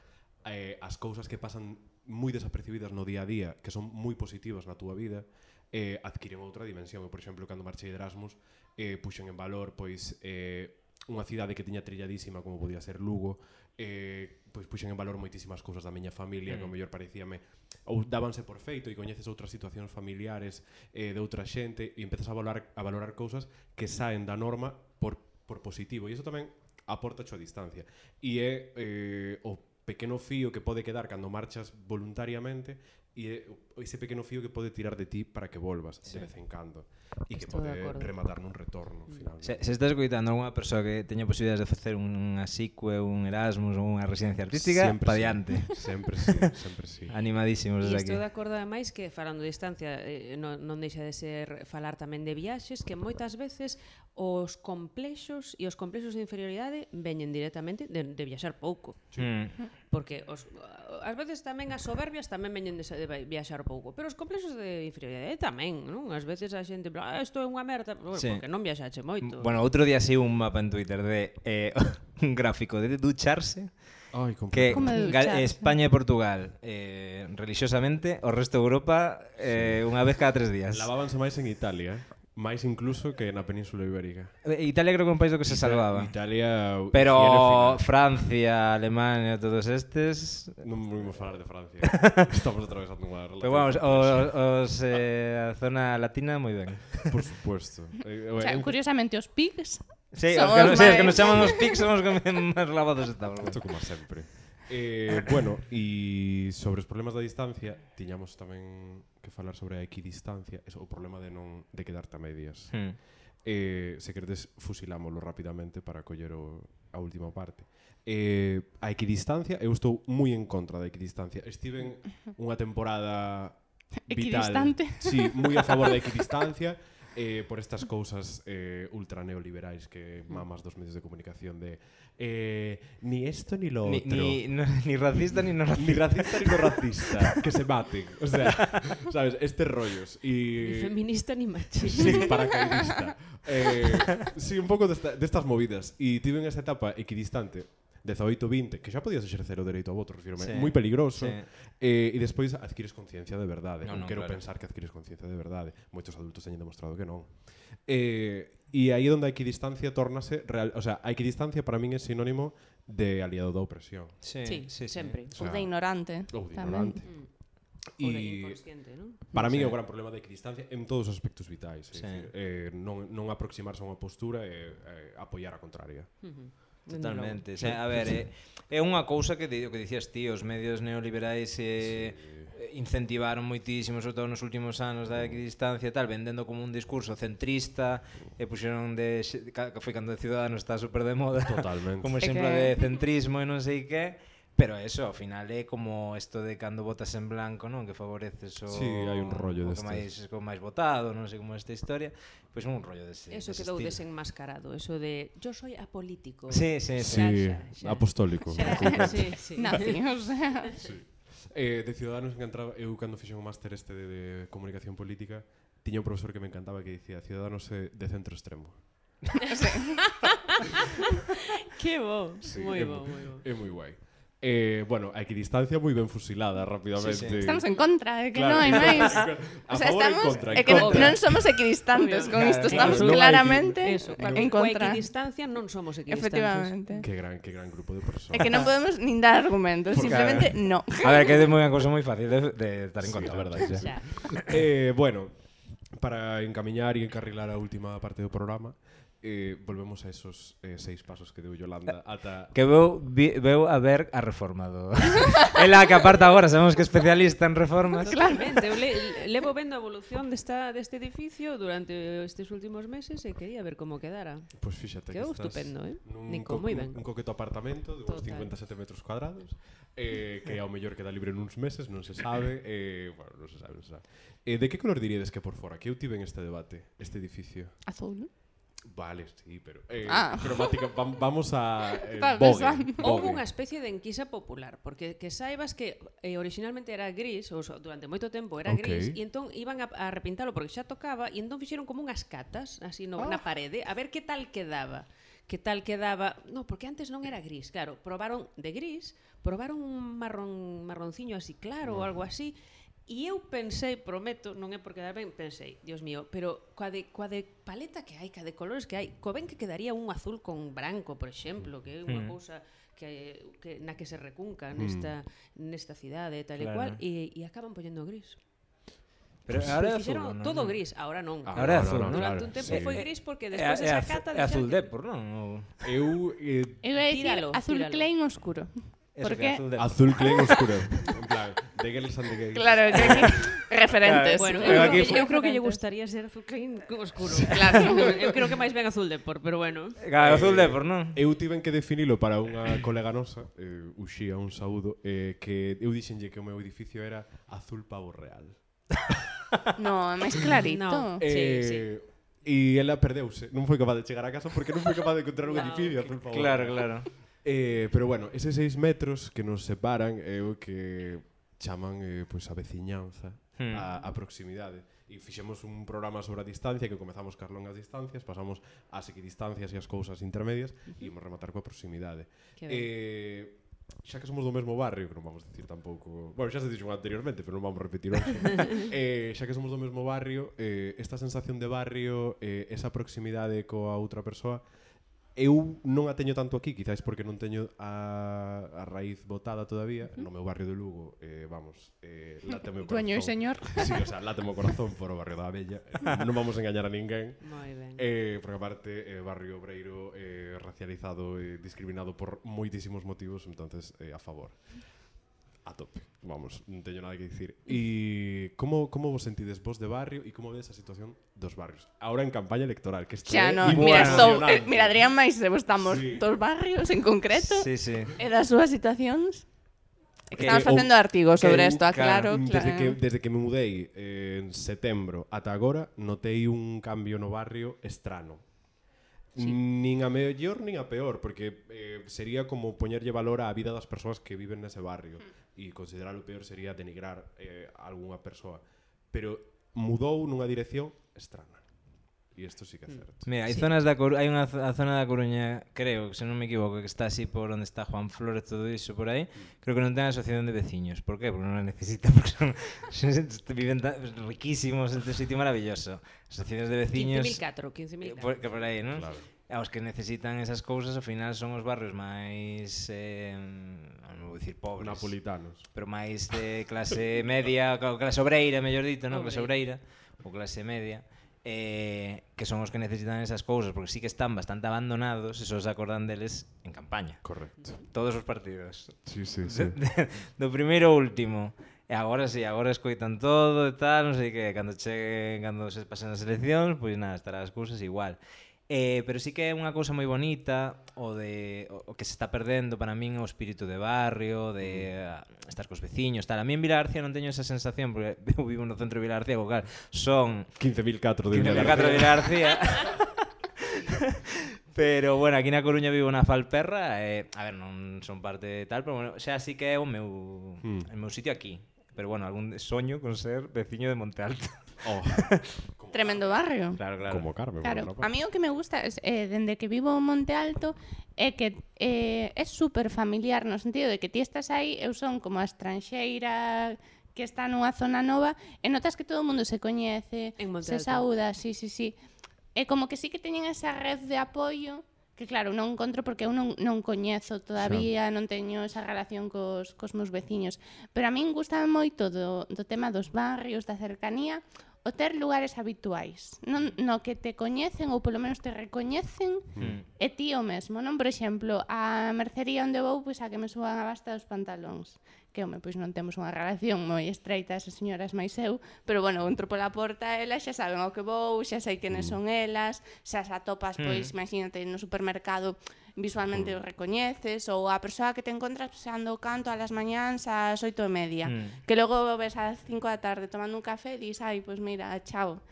eh, as cousas que pasan moi desapercibidas no día a día, que son moi positivas na túa vida, eh, adquiren outra dimensión. Eu, por exemplo, cando marchei de Erasmus, eh, puxen en valor pois eh, unha cidade que tiña trilladísima como podía ser Lugo, eh, pois puxen en valor moitísimas cousas da miña familia, mm. que ao mm. mellor parecíame ou dábanse por feito e coñeces outras situacións familiares eh, de outra xente e empezas a valorar, a valorar cousas que saen da norma por por positivo e iso tamén aporta a distancia. E é eh, o pequeno fío que pode quedar cando marchas voluntariamente e é ese pequeno fío que pode tirar de ti para que volvas sí. de vez en cando e que pode rematar nun retorno mm. finalmente. Se, se estás coitando unha persoa que teña posibilidades de facer un SICUE, un Erasmus ou unha residencia artística, sempre pa sí. [laughs] diante. Sempre sí, sempre sí. Animadísimos desde aquí. Estou de acordo ademais que falando de distancia eh, non, non deixa de ser falar tamén de viaxes que moitas veces os complexos e os complexos de inferioridade veñen directamente de, de viaxar pouco. Sí. Mm. Porque os, as veces tamén as soberbias tamén veñen de, de viaxar pouco, pero os complexos de inferioridade tamén, non? Ás veces a xente, ah, isto é unha merda, bueno, sí. porque non viaxache moito. Bueno, outro día sei un mapa en Twitter de eh, [laughs] un gráfico de ducharse Ay, que España e Portugal eh, religiosamente o resto de Europa eh, sí. unha vez cada tres días. Lavábanse máis en Italia. Eh? máis incluso que na península ibérica. Eh, Italia creo que é un país do que se salvaba. Italia Pero Francia, Alemania, todos estes Non volvemos falar de Francia. [laughs] Estamos atravesando unha relación. Pero vamos, os, os eh, a zona latina moi ben. Por supuesto. [laughs] Eh, o sea, curiosamente os pigs Sí, os que, sí, os que nos chaman os pigs son os que [laughs] máis lavados estamos. Isto como sempre. Eh, bueno, e sobre os problemas da distancia, tiñamos tamén que falar sobre a equidistancia é o problema de non de quedarte a medias. Hmm. Eh, se queredes fusilámoslo rapidamente para coller o, a última parte. Eh, a equidistancia, eu estou moi en contra da equidistancia. Estiven [laughs] unha temporada [laughs] vital. Equidistante? Sí, moi a favor da equidistancia. [laughs] eh, por estas cousas eh, ultra neoliberais que mamas dos medios de comunicación de eh, ni esto ni lo ni, otro. Ni, no, [laughs] ni racista ni no racista. Ni racista ni no racista. [laughs] que se maten. O sea, ¿sabes? Este rollos. Y... Feminista ni machista. Sí, paracaidista. Eh, sí, un pouco desta, destas movidas. E tiven esta etapa equidistante 18, 20, que xa podías exercer o dereito ao voto, refírome, sí. moi peligroso. Sí. Eh, e despois adquires conciencia de verdade. Non, non quero claro. pensar que adquires conciencia de verdade. Moitos adultos teñen demostrado que non. Eh, e aí onde a equidistancia tórnase real, o sea, a equidistancia para min é sinónimo de aliado da opresión. Sí, sí, sí sempre. Sí. O, sea, de ignorante. Ou de ignorante. Mm. E ¿no? para mí sí. é o gran problema da equidistancia en todos os aspectos vitais, é sí. dicir, eh, non, non aproximarse a unha postura e eh, apoiar a contraria. Uh -huh. Totalmente. Xa, a ver, é, é unha cousa que o que dicías ti, os medios neoliberais eh, sí. Eh, incentivaron moitísimo, sobre todo nos últimos anos da equidistancia e tal, vendendo como un discurso centrista, e puxeron de que foi cando de Ciudadanos está super de moda. Totalmente. como exemplo de centrismo e non sei que Pero eso, ao final é como isto de cando votas en blanco, non? Que favoreces o... Sí, hai un rollo o que máis, como máis votado, non sei como esta historia. Pois pues un rollo deste Eso deste quedou estilo. desenmascarado, eso de yo soy apolítico. Sí, sí, sí. sí. Xa, xa, xa. Apostólico. Xa, sí, sí. Nazi, o sea... Sí. Eh, de Ciudadanos que entraba, eu cando fixen o máster este de, de comunicación política, tiña un profesor que me encantaba que dicía Ciudadanos de centro extremo. [laughs] [laughs] que bo, sí, moi bo, moi bo. É moi guai. Eh, bueno, a equidistancia moi ben fusilada rapidamente. Sí, sí. Estamos en contra, é eh, que claro. non hai máis. [laughs] o sea, estamos contra, é que contra. non somos equidistantes con isto, estamos claro, claramente no eso, en contra. equidistancia non somos equidistantes. Efectivamente. Que gran, que gran grupo de personas. É que non podemos nin dar argumentos, Porque, simplemente no. A ver, que é unha cousa moi fácil de, de estar en sí, contra, verdade. Sí. eh, bueno, para encamiñar e encarrilar a última parte do programa, eh, volvemos a esos eh, seis pasos que deu Yolanda eh, ata... Que veu, vi, veu a ver a reforma do... Ela [laughs] que aparta agora, sabemos que é especialista en reformas. Totalmente, eu le, levo vendo a evolución desta, deste edificio durante estes últimos meses e quería ver como quedara. Pois pues fíxate que, que estás estupendo, eh? Nun Nico, moi ben. Un coqueto apartamento de uns 57 metros cuadrados eh, que ao mellor queda libre nuns meses, non se sabe. Eh, bueno, non se sabe, non se sabe. Eh, de que color diríades que por fora? Que eu tive en este debate, este edificio? Azul, non? Vale, sí, pero... Eh, ah. Cromática, vamos a... Eh, Houve unha especie de enquisa popular, porque que saibas que eh, originalmente era gris, ou so, durante moito tempo era okay. gris, e entón iban a, a repintalo porque xa tocaba, e entón fixeron como unhas catas, así no, ah. na parede, a ver que tal quedaba que tal quedaba... No, porque antes non era gris, claro. Probaron de gris, probaron un marrón, marronciño así claro no. ou algo así, E eu pensei, prometo, non é por quedar ben, pensei, dios mío, pero coa de, coa de paleta que hai, coa de colores que hai, co ben que quedaría un azul con branco, por exemplo, que é unha mm. cousa que, que na que se recunca nesta, mm. nesta cidade e tal claro. e cual, e, e acaban poñendo gris. Pero pues, ahora pues, fixeron azul, no, todo no. gris, ahora non. Ahora, ahora é azul, non? Durante un tempo sí. foi gris porque despois esa cata... É azul, azul Depor, non? Eu... Eh, eu ia dicir azul tíralo. Klein oscuro. Eso, que azul, de... azul clen oscuro. [laughs] en plan, de Girls and the Gays. Claro, que [laughs] aquí referentes. Bueno, eu, aquí... eu creo que lle gustaría ser azul clen oscuro. Claro, eu creo que máis ben azul depor, pero bueno. Claro, azul depor, non? Eh, eu tiven que definilo para unha colega nosa, eh, Uxía, un saúdo, eh, que eu dixenlle que o meu edificio era azul pavo real. [laughs] no, é máis clarito. No. Eh, sí, sí. E ela perdeuse, non foi capaz de chegar a casa porque non foi capaz de encontrar un no, edificio azul pavo. Claro, claro. Eh, pero bueno, eses seis metros que nos separan é eh, o que chaman eh, pois a veciñanza, hmm. a, a proximidade. E fixemos un programa sobre a distancia que comezamos cas longas distancias, pasamos ás equidistancias e as cousas intermedias e imos rematar coa proximidade. Eh, xa que somos do mesmo barrio, que non vamos dicir tampouco... Bueno, xa se dixo anteriormente, pero non vamos repetir hoxe. [laughs] eh, xa que somos do mesmo barrio, eh, esta sensación de barrio, eh, esa proximidade coa outra persoa, eu non a teño tanto aquí, quizás porque non teño a, a raíz botada todavía, no meu barrio de Lugo, eh, vamos, eh, late o meu corazón. [laughs] Dueño e señor. [laughs] Sí, o sea, late o meu corazón por o barrio da Abella. Eh, [laughs] non vamos a engañar a ninguén. Moi ben. Eh, porque aparte, eh, barrio obreiro eh, racializado e eh, discriminado por moitísimos motivos, entonces, eh, a favor. A tope vamos, non teño nada que dicir. E como como vos sentides vos de barrio e como vedes a situación dos barrios? Ahora en campaña electoral, que isto Xa, é no, mira, estou, eh, mira, Adrián, máis eh, estamos sí. dos barrios en concreto Sí, sí. e das súas situacións. É Que, Que- Estamos facendo artigos sobre isto, aclaro, claro. Desde que eh. desde que me mudei eh, en setembro ata agora, notei un cambio no barrio estrano. Sí. Nin a mellor nin a peor, porque eh, sería como poñerlle valor á vida das persoas que viven nese barrio e mm. considerar o peor sería denigrar eh, a algunha persoa. Pero mudou nunha dirección estrana. E isto sí que é certo. Mira, hai sí. zonas da Coruña, hai unha a zona da Coruña, creo, se non me equivoco, que está así por onde está Juan Flores todo iso por aí, mm. creo que non ten asociación de veciños. Por que? Porque non a necesita, [laughs] porque son, son, viven ta, riquísimos, é sitio maravilloso. Asociaciones de veciños 15.004, 15.004. Por, que por aí, non? Claro. Os que necesitan esas cousas, ao final son os barrios máis eh, non vou dicir pobres, napolitanos, pero máis de clase media, clase obreira, mellor dito, non? Clase obreira ou clase media eh, que son os que necesitan esas cousas, porque sí que están bastante abandonados e só se acordan deles en campaña. Correcto. Todos os partidos. Sí, sí, [laughs] sí. Do primeiro ao último. E agora si, sí, agora escoitan todo e tal, non sei que, cando cheguen, cando se pasen as eleccións, pois nada, estará as cousas igual. Eh, pero sí que é unha cousa moi bonita o de o, o que se está perdendo para min o espírito de barrio, de uh, estar cos veciños, tal. A mí en Vila non teño esa sensación porque [laughs] eu vivo no centro de Vila Arcia, cal, son 15004 de Vila 15004 de [laughs] Pero bueno, aquí na Coruña vivo na Falperra, eh, a ver, non son parte de tal, pero bueno, xa así que é o meu hmm. o meu sitio aquí. Pero bueno, algún soño con ser veciño de Monte Alto. Oh. [laughs] Tremendo barrio. Claro, claro. Como Carmen. Claro. Bueno. A mí o que me gusta es, eh, dende que vivo en Monte Alto, é que eh, é super familiar no sentido de que ti estás aí, eu son como a estranxeira que está nunha zona nova e notas que todo o mundo se coñece, se saúda, sí, sí, sí. É como que sí que teñen esa red de apoio que claro, non encontro porque eu non, non coñezo todavía, sí. non teño esa relación cos, cos meus veciños. Pero a min gusta moito do, do tema dos barrios, da cercanía, o ter lugares habituais non, no que te coñecen ou polo menos te recoñecen mm. e ti o mesmo, non? Por exemplo, a mercería onde vou, pois a que me suban a basta dos pantalóns que home, pois non temos unha relación moi estreita esas señoras máis eu, pero bueno, entro pola porta, elas xa saben ao que vou, xa sei quenes hmm. son elas, xa as atopas, hmm. pois mm. imagínate no supermercado visualmente mm. o recoñeces ou a persoa que te encontras xando canto las mañáns ás oito e media mm. que logo ves ás cinco da tarde tomando un café e dis, ai, pois mira, chao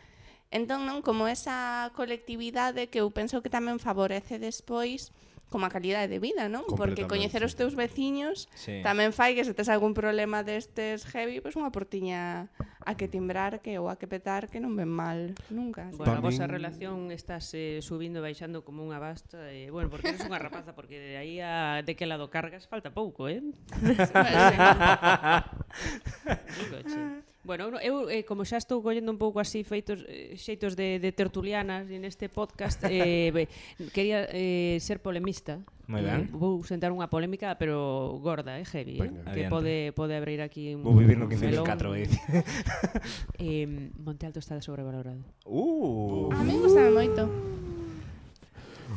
entón non como esa colectividade que eu penso que tamén favorece despois como a calidade de vida, non? Porque coñecer os teus veciños sí. tamén fai que se tes algún problema destes heavy, pois pues unha portiña a que timbrar que ou a que petar que non ven mal nunca. Bueno, a vosa relación estás eh, subindo e baixando como unha basta e eh, bueno, porque eres unha rapaza porque de aí a de que lado cargas falta pouco, eh? [laughs] Digo. Bueno, eu eh, como xa estou collendo un pouco así feitos eh, xeitos de, de tertulianas neste podcast [laughs] eh, be, quería eh, ser polemista. Moi ben. Eh, vou sentar unha polémica, pero gorda, eh, heavy, eh, bueno, que pode pode abrir aquí un Vou vivir no 15.004, eh. [laughs] eh, Monte Alto está sobrevalorado. Uh. A mí gusta moito.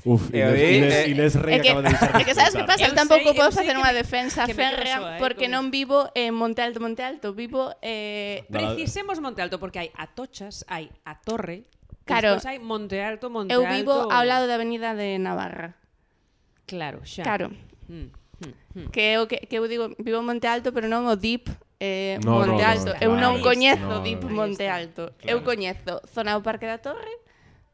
Uf, Inés, eh, Inés, Inés Rey eh, acaba de dixar. É [laughs] que sabes que pasa? Eu tampouco podo facer unha defensa férrea ¿eh? porque non vivo en Monte Alto, Monte Alto, vivo... Eh... Precisemos Monte Alto porque hai atochas, hai a torre, claro, hai Monte Alto, Monte Alto... Eu vivo Alto... ao lado da avenida de Navarra. Claro, xa. Claro. Mm. Hmm. Que eu, que, que eu digo, vivo Monte Alto, pero non o DIP eh, no, Monte no, Alto. No, eu non coñezo no, DIP no, Monte Alto. Claro. Eu coñezo zona do Parque da Torre,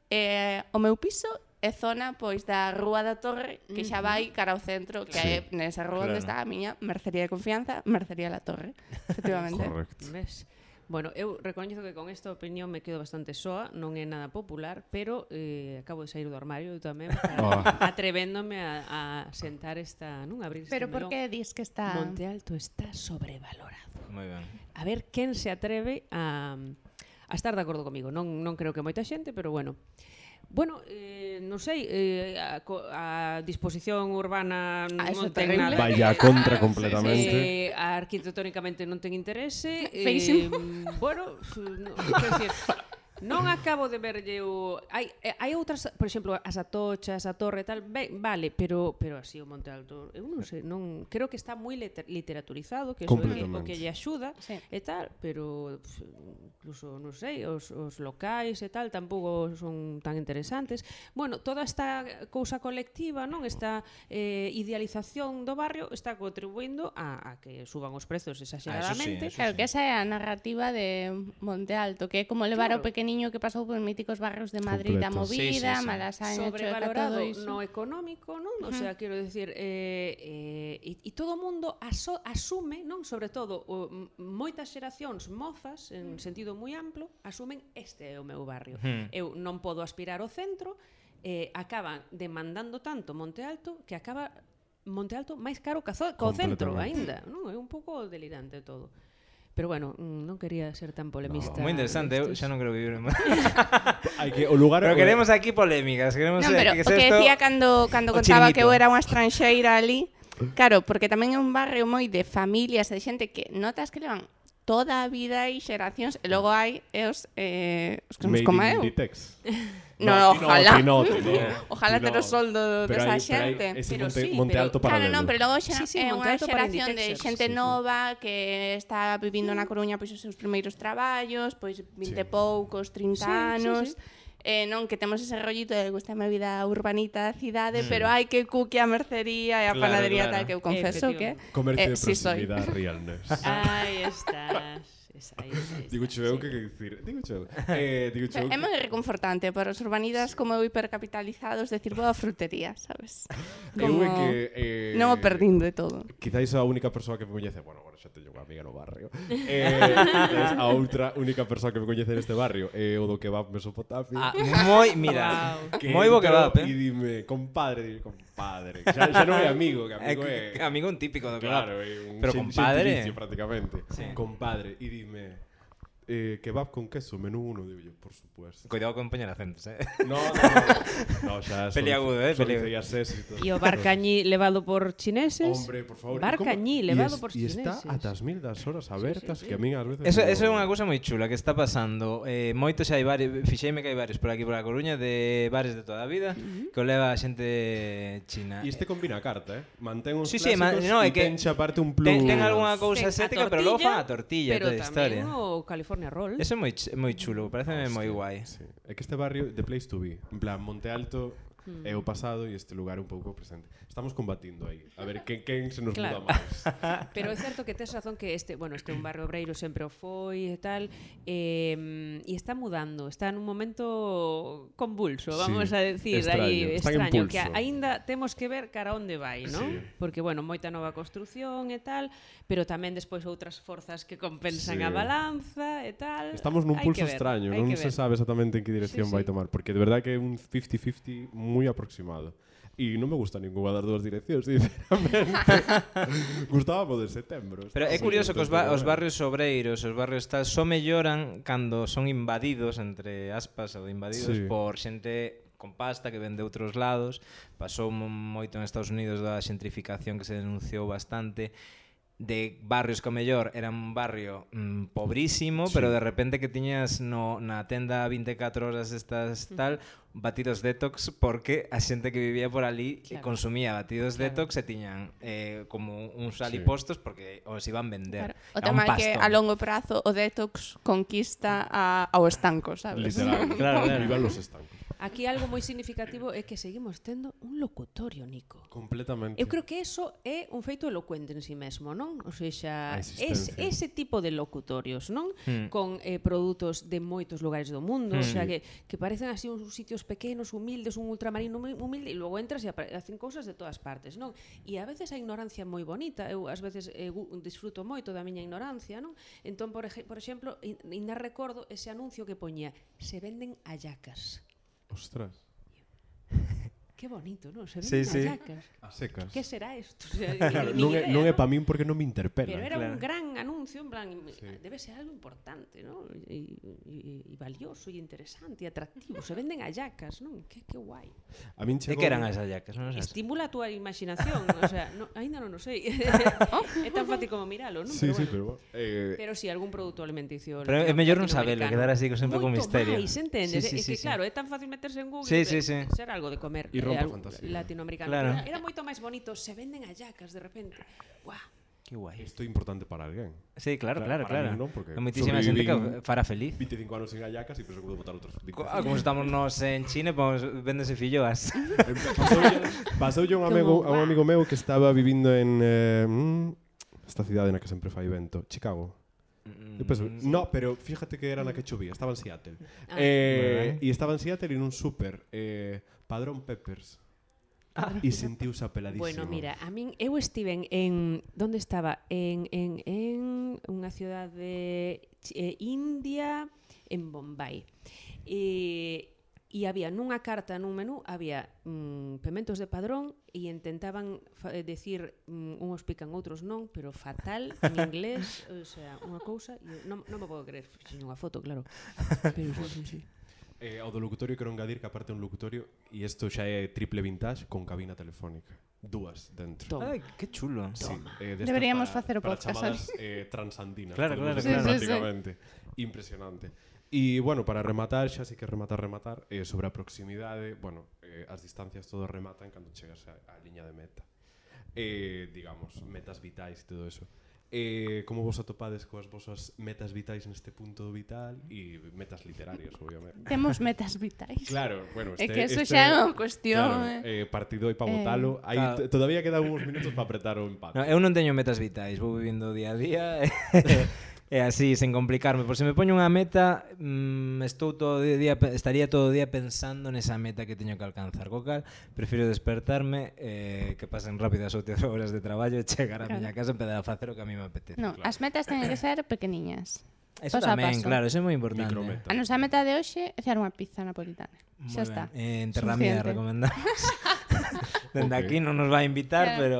eh, o meu piso é zona pois da Rúa da Torre, que xa vai cara ao centro, que sí, é nesa rúa claro. onde está a miña mercería de confianza, mercería La Torre, [laughs] efectivamente. Correcto. Ves? Bueno, eu recoñezo que con esta opinión me quedo bastante soa, non é nada popular, pero eh, acabo de sair do armario eu tamén [laughs] para, oh. atrevéndome a, a sentar esta, non abrir este Pero por que dis que está Monte Alto está sobrevalorado. Moi ben. A ver quen se atreve a a estar de acordo comigo. Non non creo que moita xente, pero bueno. Bueno, eh, non sei, eh, a, a disposición urbana non, ah, non ten nada. Vaya contra [laughs] completamente. Eh, arquitectónicamente non ten interese. Feísimo. Eh, bueno, no, quero decir, Non acabo de verlle o hai eh, hai outras, por exemplo, as atochas, a torre e tal, ben, vale, pero pero así o Monte Alto, eu non sei, non creo que está moi literaturizado, que eso é o que lle axuda sí. e tal, pero incluso non sei, os os locais e tal tampouco son tan interesantes. Bueno, toda esta cousa colectiva, non, esta eh, idealización do barrio está contribuindo a, a que suban os prezos exageradamente. Ah, eso sí, sí. Claro que esa é a narrativa de Monte Alto, que é como levar claro. ao pequeno niño que pasou por míticos barrios de Madrid da movida, sí, sí, sí. Malasaña, Sobrevalorado todo iso. no económico, non? O sea, quero decir, eh, eh, e todo o mundo aso, asume, non? Sobre todo, o, moitas xeracións mozas, en mm. sentido moi amplo, asumen este é o meu barrio. Uh. Eu non podo aspirar ao centro, eh, acaban demandando tanto Monte Alto que acaba Monte Alto máis caro que o centro aínda, non? É un pouco delirante todo. Pero bueno, mm, non quería ser tan polemista. No, moi interesante, eu xa non creo que vivir en Hai que o lugar Pero queremos aquí polémicas, queremos non, pero, que o que decía cando cando contaba que eu era unha estranxeira ali, Claro, porque tamén é un barrio moi de familias, de xente que notas que levan toda a vida e xeracións e mm. logo hai e os eh, os que nos coma eu. Inditex. [laughs] No, no, ojalá. No, no, [laughs] ojalá ter o soldo pero desa xente. Pero, ese pero monte, sí, monte alto para Claro, non, pero logo xa, sí, sí, é unha xeración de xente sí, nova sí. que está vivindo na mm. Coruña pois os seus primeiros traballos, pois 20 sí. poucos, 30 sí, anos. Sí, sí eh, non que temos ese rollito de gusta a vida urbanita da cidade, mm. pero hai que cuque a mercería e a claro, panadería claro. tal que eu confeso que eh. Comercio eh, de proximidade sí realness. [laughs] Aí estás esa, esa, esa Digo cheu, sí. que que dicir? Digo eu. [laughs] Eh, digo eu. É moi reconfortante para os urbanidas sí. como hipercapitalizados decir boa frutería, sabes? [laughs] Eh, [laughs] como... Eu é que... Eh, non o perdindo de todo. Quizáis a única persoa que me coñece, bueno, agora xa teño unha amiga no barrio, eh, a outra única persoa que me coñece neste barrio é eh, o do kebab mesopotámico. Ah, moi, mira, wow. moi bo kebab, eh? E dime, compadre, dime, compadre compadre. Ya, ya no es amigo, que amigo es... amigo un típico, doctor. Claro, un pero compadre. prácticamente. Sí. Compadre, y dime, eh, kebab con queso, menú 1, digo yo, por supuesto. Cuidado con Peñalacentes, eh? No, no, no, no xa [laughs] Peliagudo, eh? Peliagudo. E o Barcañí levado por chineses. Hombre, por favor. Barcañí levado es, por chineses. E está atas mil das horas abertas sí, sí, sí. que a min ás veces... Eso, eso é unha cousa moi chula que está pasando. Eh, moitos hai bares, fixeime que hai bares por aquí por a Coruña de bares de toda a vida uh -huh. que o leva a xente china. E este combina a carta, eh? Mantén uns sí, sí, no, é que ten xa parte un plus. Ten, ten algunha cousa ten estética, pero logo fan a tortilla pero toda a historia. Pero tamén o California Roll. Ese é moi, ch- moi chulo, parece ah, moi guai. Sí. É que este barrio, the place to be. En plan, Monte Alto é o pasado e este lugar un pouco presente. Estamos combatindo aí. A ver quen quen se nos claro. muda máis. [laughs] Pero é certo que tes razón que este, bueno, este un barrio obreiro sempre o foi e tal, eh, e está mudando, está nun momento convulso, vamos sí, a decir, extraño, aí extraño que aínda temos que ver cara onde vai, non? Sí. Porque bueno, moita nova construción e tal, pero tamén despois outras forzas que compensan sí. a balanza e tal. Estamos nun pulso ver, extraño, non se sabe exactamente en que dirección sí, sí. vai tomar, porque de verdade que é un 50-50 moi moi aproximado. E non me gusta ninguna das dúas direccións, sinceramente. [laughs] Gustaba de setembro. Pero é curioso que os, ba os barrios obreiros, os barrios tal, só melloran cando son invadidos, entre aspas, ou invadidos sí. por xente con pasta que vende outros lados. Pasou moito en Estados Unidos da xentrificación que se denunciou bastante de barrios que o mellor era un barrio mm, pobrísimo, sí. pero de repente que tiñas no, na tenda 24 horas estas tal, batidos detox porque a xente que vivía por ali eh, claro. consumía batidos claro. detox e tiñan eh, como uns alipostos sí. porque os iban vender. Claro. O tema é que a longo prazo o detox conquista a, ao estanco, sabes? Literal, [laughs] claro, claro. Vivan los estancos. Aquí algo moi significativo é que seguimos tendo un locutorio, Nico. Completamente. Eu creo que eso é un feito elocuente en si sí mesmo, non? O seja, es, ese tipo de locutorios, non? Hmm. Con eh, produtos de moitos lugares do mundo, o sea, hmm. que, que parecen así uns sitios pequenos, humildes, un ultramarino humilde, e logo entras e hacen cousas de todas partes, non? E a veces a ignorancia é moi bonita, eu ás veces eh, disfruto moito da miña ignorancia, non? Entón, por, ej por exemplo, ainda recordo ese anuncio que poñía, se venden ayacas. Ostras. Que bonito, non? Se Sí, venden sí. hallacas. A secas. Que será isto? O sea, non é, idea, non é non? para min porque non me interpela. Pero era un claro. gran anuncio, en plan, Sí. debe ser algo importante, ¿no? E, e, e valioso e interesante e atractivo. Se venden hallacas, non? Que, que guai. A min chegou... que eran as non sabes? Estimula a túa imaginación, o sea, no, ainda non o sei. é tan fácil como miralo, non? Sí, pero sí, bueno. pero... Eh, Pero si sí, algún produto alimenticio Pero é mellor non sabelo, quedar así sempre con Moito misterio. máis, entendes? Sí, sí, é sí, que sí. claro, é tan fácil meterse en Google Sí, sí, sí. ser algo de comer E rompa fantasía. Latinoamericano. Claro. Era, era moito máis bonito, se venden a yacas de repente. Guau. Que guai. Isto é importante para alguén. Sí, claro, claro, claro. claro. Non, porque no, moitísima xente que fará feliz. 25 anos sin Ayacas e penso que vou botar outros 25. Ah, como estamos nos en China, pues véndese filloas. [laughs] Pasoulle un amigo, a un amigo meu que estaba vivindo en eh, mm, esta cidade na que sempre fai vento, Chicago. Mm, penso, sí. No, pero fíjate que era na que chovía, estaba en Seattle. Ah. Eh, e estaba en Seattle en un súper. eh, Padrón Peppers. Ah. E sentiuse apeladísimo. Bueno, mira, a min eu estiven en onde estaba? En en en unha cidade eh, India, en Bombay. E e había nunha carta nun menú había mm, pementos de padrón e intentaban eh, decir mm, uns pican outros non, pero fatal en inglés, o sea, unha cousa, non, non me podo creer, sin unha foto, claro. Pero sí, sí, sí. Eh, ao do locutorio quero engadir que aparte un locutorio e isto xa é triple vintage con cabina telefónica. Dúas dentro. Toma. Ay, que chulo. Sí, eh, Deberíamos para, facer o para podcast. chamadas eh, transandinas. Claro, claro, claro. Sí, sí, sí. Prácticamente. Impresionante. E, bueno, para rematar, xa sí que rematar, rematar, eh, sobre a proximidade, bueno, eh, as distancias todo rematan cando chegas á liña de meta. Eh, digamos, metas vitais e todo eso eh, como vos atopades coas vosas metas vitais neste punto vital e metas literarias, obviamente. Temos metas vitais. Claro, bueno, este, é que eso este, xa é unha cuestión. Claro, eh, eh partido e para votalo. Eh, Aí claro. todavía quedan uns minutos para apretar o empate. No, eu non teño metas vitais, vou vivindo día a día. [laughs] E así, sen complicarme, por se me poño unha meta, mmm, estou todo o día estaría todo o día pensando nesa meta que teño que alcanzar, co cal prefiro despertarme eh, que pasen rápidas as 8 horas de traballo e [laughs] chegar á claro. miña casa e empezar a facer o que a mí me apetece. No, claro. as metas teñen que ser pequeniñas. Eso paso tamén, paso. claro, eso é moi importante. Micrometa. A nosa meta de hoxe é facer unha pizza napolitana. Muy Xa está. Eh, en Terramia recomendamos. [laughs] Dende okay. aquí non nos vai invitar, claro. pero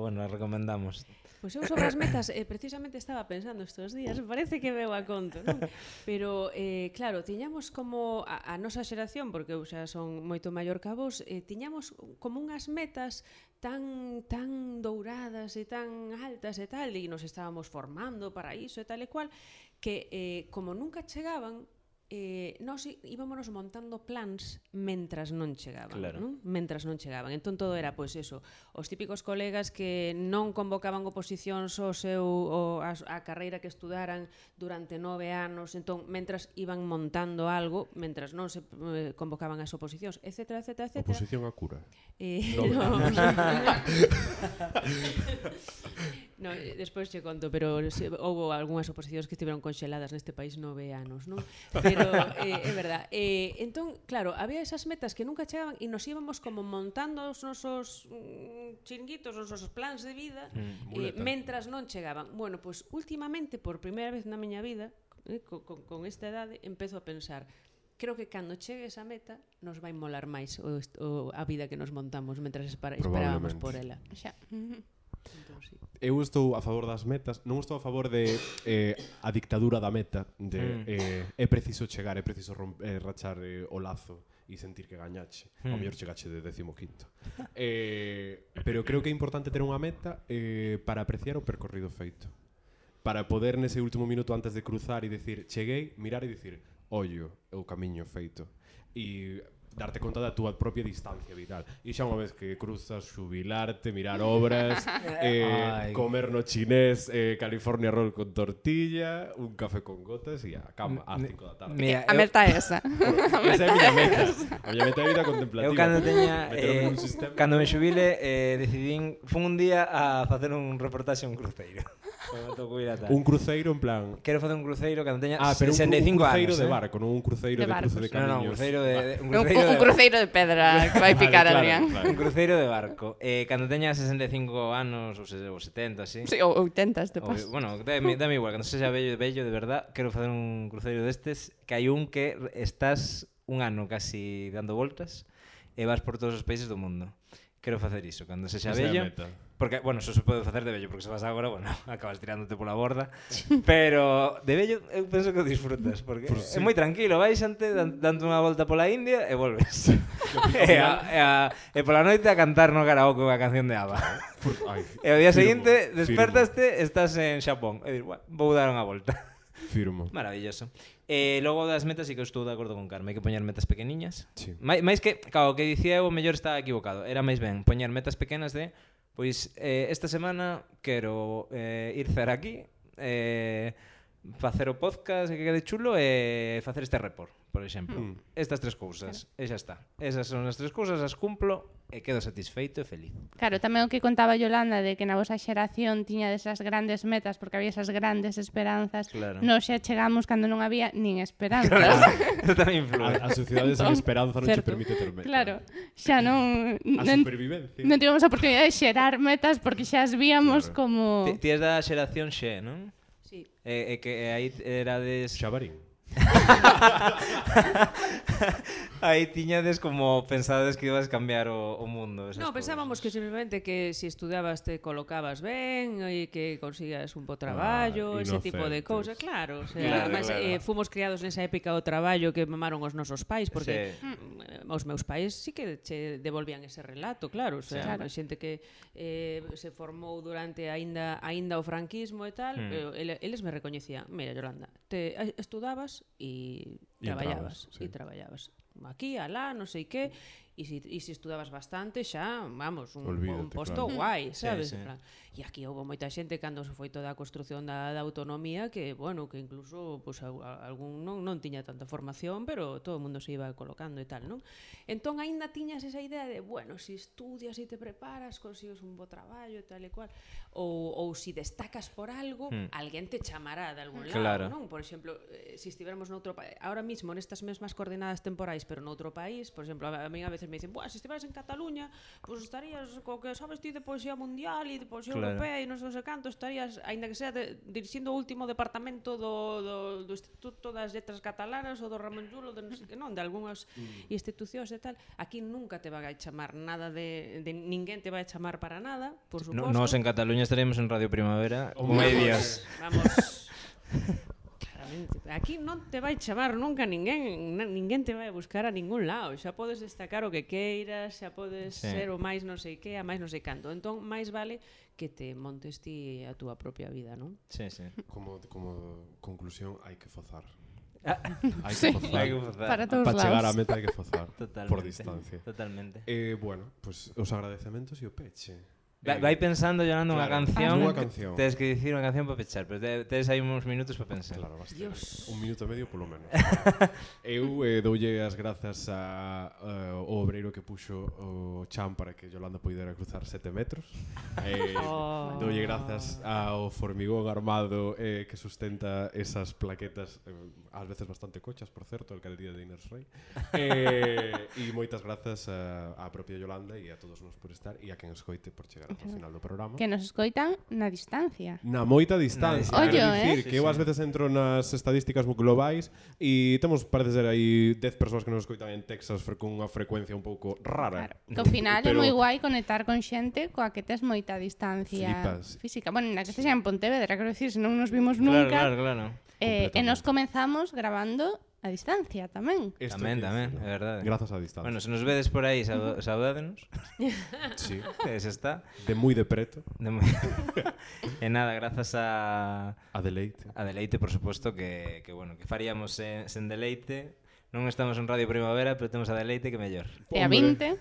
bueno, recomendamos. Pois eu sobre as metas, eh, precisamente estaba pensando estes días, parece que veo a conto, non? Pero, eh, claro, tiñamos como a, a nosa xeración, porque eu xa son moito maior que a vos, eh, tiñamos como unhas metas tan tan douradas e tan altas e tal, e nos estábamos formando para iso e tal e cual, que eh, como nunca chegaban, eh, nós íbamos montando plans mentras non chegaban, claro. non? Mentras non chegaban. Entón todo era pois eso, os típicos colegas que non convocaban oposicións ao seu o, a, a carreira que estudaran durante nove anos, entón mentras iban montando algo, mentras non se eh, convocaban as oposicións, etc, etc, etc. Oposición a cura. Eh, no. [laughs] no, no. [laughs] [laughs] No, eh, despois che conto, pero se, houve algunhas oposicións que estiveron conxeladas neste país nove anos, non? Pero [laughs] eh, é verdad. Eh, entón, claro, había esas metas que nunca chegaban e nos íbamos como montando os nosos mm, chiringuitos, os nosos plans de vida, mm, eh, mentras non chegaban. Bueno, pois pues, últimamente, por primeira vez na miña vida, eh, con, con, con esta edade, empezo a pensar, creo que cando chegue esa meta nos vai molar máis o, o, a vida que nos montamos mentras espera, esperábamos por ela. Xa. [laughs] Entón, sí. Eu estou a favor das metas, non estou a favor de eh, a dictadura da meta, de mm. eh, é preciso chegar, é preciso romper, eh, rachar eh, o lazo e sentir que gañache, mm. ao hmm. mellor chegache de décimo quinto. [laughs] eh, pero creo que é importante ter unha meta eh, para apreciar o percorrido feito. Para poder nese último minuto antes de cruzar e decir, cheguei, mirar e dicir, ollo, o camiño feito. E darte conta da túa propia distancia vital. E xa unha vez que cruzas xubilarte, mirar obras, [laughs] eh, comer no chinés, eh, California roll con tortilla, un café con gotas e a cama ás 5 da tarde. Mira, a [laughs] meta é esa. esa é a miña meta. A miña meta é vida contemplativa. Eu cando teña eh, cando me xubile eh, decidín fun un día a facer un reportaxe a un cruceiro un cruceiro en plan. Quero facer un cruceiro cando teña ah, pero 65 un, un cruceiro anos, de ¿eh? barco, eh? non un cruceiro de, de cruce de camiños. No, no, un cruceiro de, de un, cruceiro un, de... un cruceiro de pedra [laughs] que vai picar vale, Adrián. Claro, claro. Un cruceiro de barco. Eh, cando teña 65 anos ou, ou 70, así. Sí, ou 80 este paso. O, bueno, dame, [laughs] dame igual, cando sexa bello, bello de verdad, quero facer un cruceiro destes que hai un que estás un ano casi dando voltas e vas por todos os países do mundo. Quero facer iso, cando sexa bello. Porque, bueno, eso se pode facer de vello, porque se vas agora, bueno, [laughs] acabas tirándote pola borda. Pero de vello eu eh, penso que o disfrutas, porque Por sí. é moi tranquilo, vais ante, dando unha volta pola India e volves. [laughs] e, a, e, a, e pola noite a cantar no karaoke a canción de Ava. Por, ai, [laughs] e o día firmo, seguinte, despertaste, firmo. estás en Xapón. E dir, bueno, vou dar unha volta. Firmo. Maravilloso. E eh, logo das metas, e que estou de acordo con Carme, hai que poñer metas pequeniñas. Sí. Mais, mais que, claro, o que dicía eu, o mellor estaba equivocado. Era máis ben poñer metas pequenas de Pois eh, esta semana quero eh, ir cer aquí, eh, facer o podcast que quede chulo e eh, facer este report por exemplo. Mm. Estas tres cousas, claro. e xa está. Esas son as tres cousas, as cumplo e quedo satisfeito e feliz. Claro, tamén o que contaba Yolanda de que na vosa xeración tiña desas grandes metas porque había esas grandes esperanzas. Claro. Non xa chegamos cando non había nin esperanzas. Claro, [laughs] tamén influen. A, a sociedade entón, sen esperanza non certo. che permite ter metas. Claro, xa non... A non, supervivencia. Non tivemos a oportunidade de xerar metas porque xa as víamos claro. como... Ti, ti da xeración xe, non? Sí. E, e que que aí erades... Xabarín. Aí tiñades como pensades que ibas cambiar o, o mundo. Esas No, pensábamos que simplemente que se si estudiabas te colocabas ben e que consigas un bo ah, traballo, ah, ese tipo de cousas, claro, o sea, claro, además, claro. Eh, fomos criados nesa época do traballo que mamaron os nosos pais porque sí. mm, os meus pais sí que che devolvían ese relato, claro, o sea, claro. a xente que eh, se formou durante aínda aínda o franquismo e tal, mm. eh, eles me recoñecían, mira, Yolanda, te eh, estudabas e E traballabas, entrabas, sí. e traballabas aquí, alá, non sei que, e si, e si estudabas bastante xa, vamos, un, Olvídate, un posto claro. guai, sabes? Sí, sí. Plan. E aquí houve moita xente cando se foi toda a construción da, da autonomía que, bueno, que incluso pues, a, a, algún non, non tiña tanta formación, pero todo o mundo se iba colocando e tal, non? Entón, aínda tiñas esa idea de, bueno, si estudias e te preparas, consigues un bo traballo e tal e cual, ou, ou si destacas por algo, hmm. alguén te chamará de algún claro. lado, non? Por exemplo, eh, si estivermos noutro país, ahora mismo nestas mesmas coordenadas temporais, pero noutro país, por exemplo, a, a mí a veces me dicen, "Buah, se estiveras en Cataluña, pois pues estarías co que sabes ti de poesía mundial e de poesía claro. europea e non sei canto, estarías, aínda que sea de, dirixindo o último departamento do, do, do Instituto das Letras Catalanas ou do Ramón ou de non sei que non, de algunhas mm. institucións e tal. Aquí nunca te vai a chamar nada de, de ninguén te vai a chamar para nada, por suposto. No, nos en Cataluña estaremos en Radio Primavera ou medias. Vamos. [laughs] Exactamente. Aquí non te vai chamar nunca ninguén, ninguén te vai buscar a ningún lado. Xa podes destacar o que queiras, xa podes sí. ser o máis non sei que, a máis non sei canto. Entón, máis vale que te montes ti a túa propia vida, non? Sí, sí. Como, como conclusión, hai que fozar. Ah. hai que fozar. Sí. Que fozar. Para todos pa lados. chegar á meta hai que fozar. Totalmente. Por distancia. Totalmente. Eh, bueno, pues os agradecementos e o peche. Vai, eh, vai pensando, Yolanda, claro, unha canción, ah, unha canción. Tens que dicir unha canción para pechar, pero te, tens aí uns minutos para pensar. Claro, basta. Dios. Un minuto e medio polo menos. [laughs] Eu eh, doulle as grazas a, uh, o obreiro que puxo o chan para que Yolanda poidera cruzar sete metros. Eh, oh. Doulle grazas ao formigón armado eh, que sustenta esas plaquetas, eh, ás veces bastante cochas, por certo, alcaldía de Iners Rey. [laughs] Eh, e moitas grazas a, a propia Yolanda e a todos nos por estar e a quen escoite por chegar ao final do programa. Que nos escoitan na distancia. Na moita distancia. Na distancia. Ollo, eh? dicir, eh? que eu ás veces entro nas estadísticas globais e temos, parece ser, aí 10 persoas que nos escoitan en Texas con unha frecuencia un pouco rara. Claro. Que ao final Pero... é moi guai conectar con xente coa que tes moita distancia Flipas. física. Bueno, na que estexa en Pontevedra, quero dicir, se non nos vimos nunca. Claro, claro, claro. Eh, e nos comenzamos grabando A distancia tamén. Esto tamén, tamén, é verdade. Grazas a distancia. Bueno, se nos vedes por aí, saud saudádenos. [laughs] sí. [laughs] Ese está. De moi de preto. De moi... [laughs] e nada, grazas a... A Deleite. A Deleite, por suposto, que, que bueno, que faríamos sen, sen Deleite. Non estamos en Radio Primavera, pero temos a Deleite que mellor. E a 20.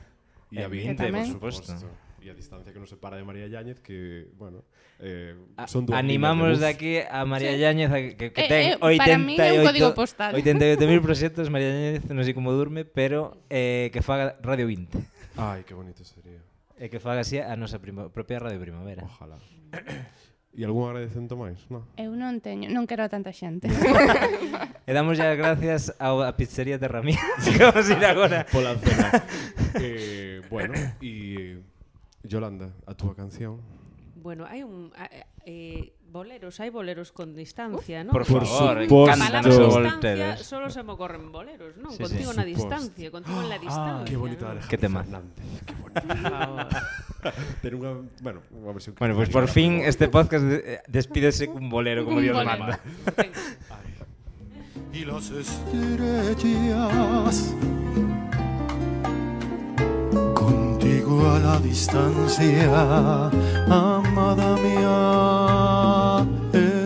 E a 20, por suposto e a distancia que nos separa de María Yáñez que, bueno, eh, son dúas Animamos de aquí a María sí. Yáñez a que, que eh, ten eh, eh, 88, para mí é un código postal. 88.000 proxectos, María Yáñez non sei como durme, pero eh, que faga Radio 20. Ai, que bonito sería. E que faga así a nosa prima, propia Radio Primavera. Ojalá. E algún agradecento máis, non? Eu non teño, non quero a tanta xente. [laughs] e damos ya gracias ao, a pizzería Terramía, [laughs] que vamos ir agora. Pola cena. eh, bueno, e... Yolanda, a túa canción. Bueno, hai un a- eh, boleros, hai boleros con distancia, non? Por Por favor, Palabra os distancia, solo se me ocorren boleros, non? Sí, contigo sí. na distancia, contigo en la distancia. Que bonita non? Alejandro Que tema. Fernández. [laughs] Por favor. [laughs] Ter unha, bueno, unha versión que Bueno, pues por fin este podcast eh, despídese cun bolero como Un Dios bolero. manda. Y las estrellas a la distancia, amada mía,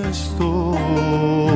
estoy.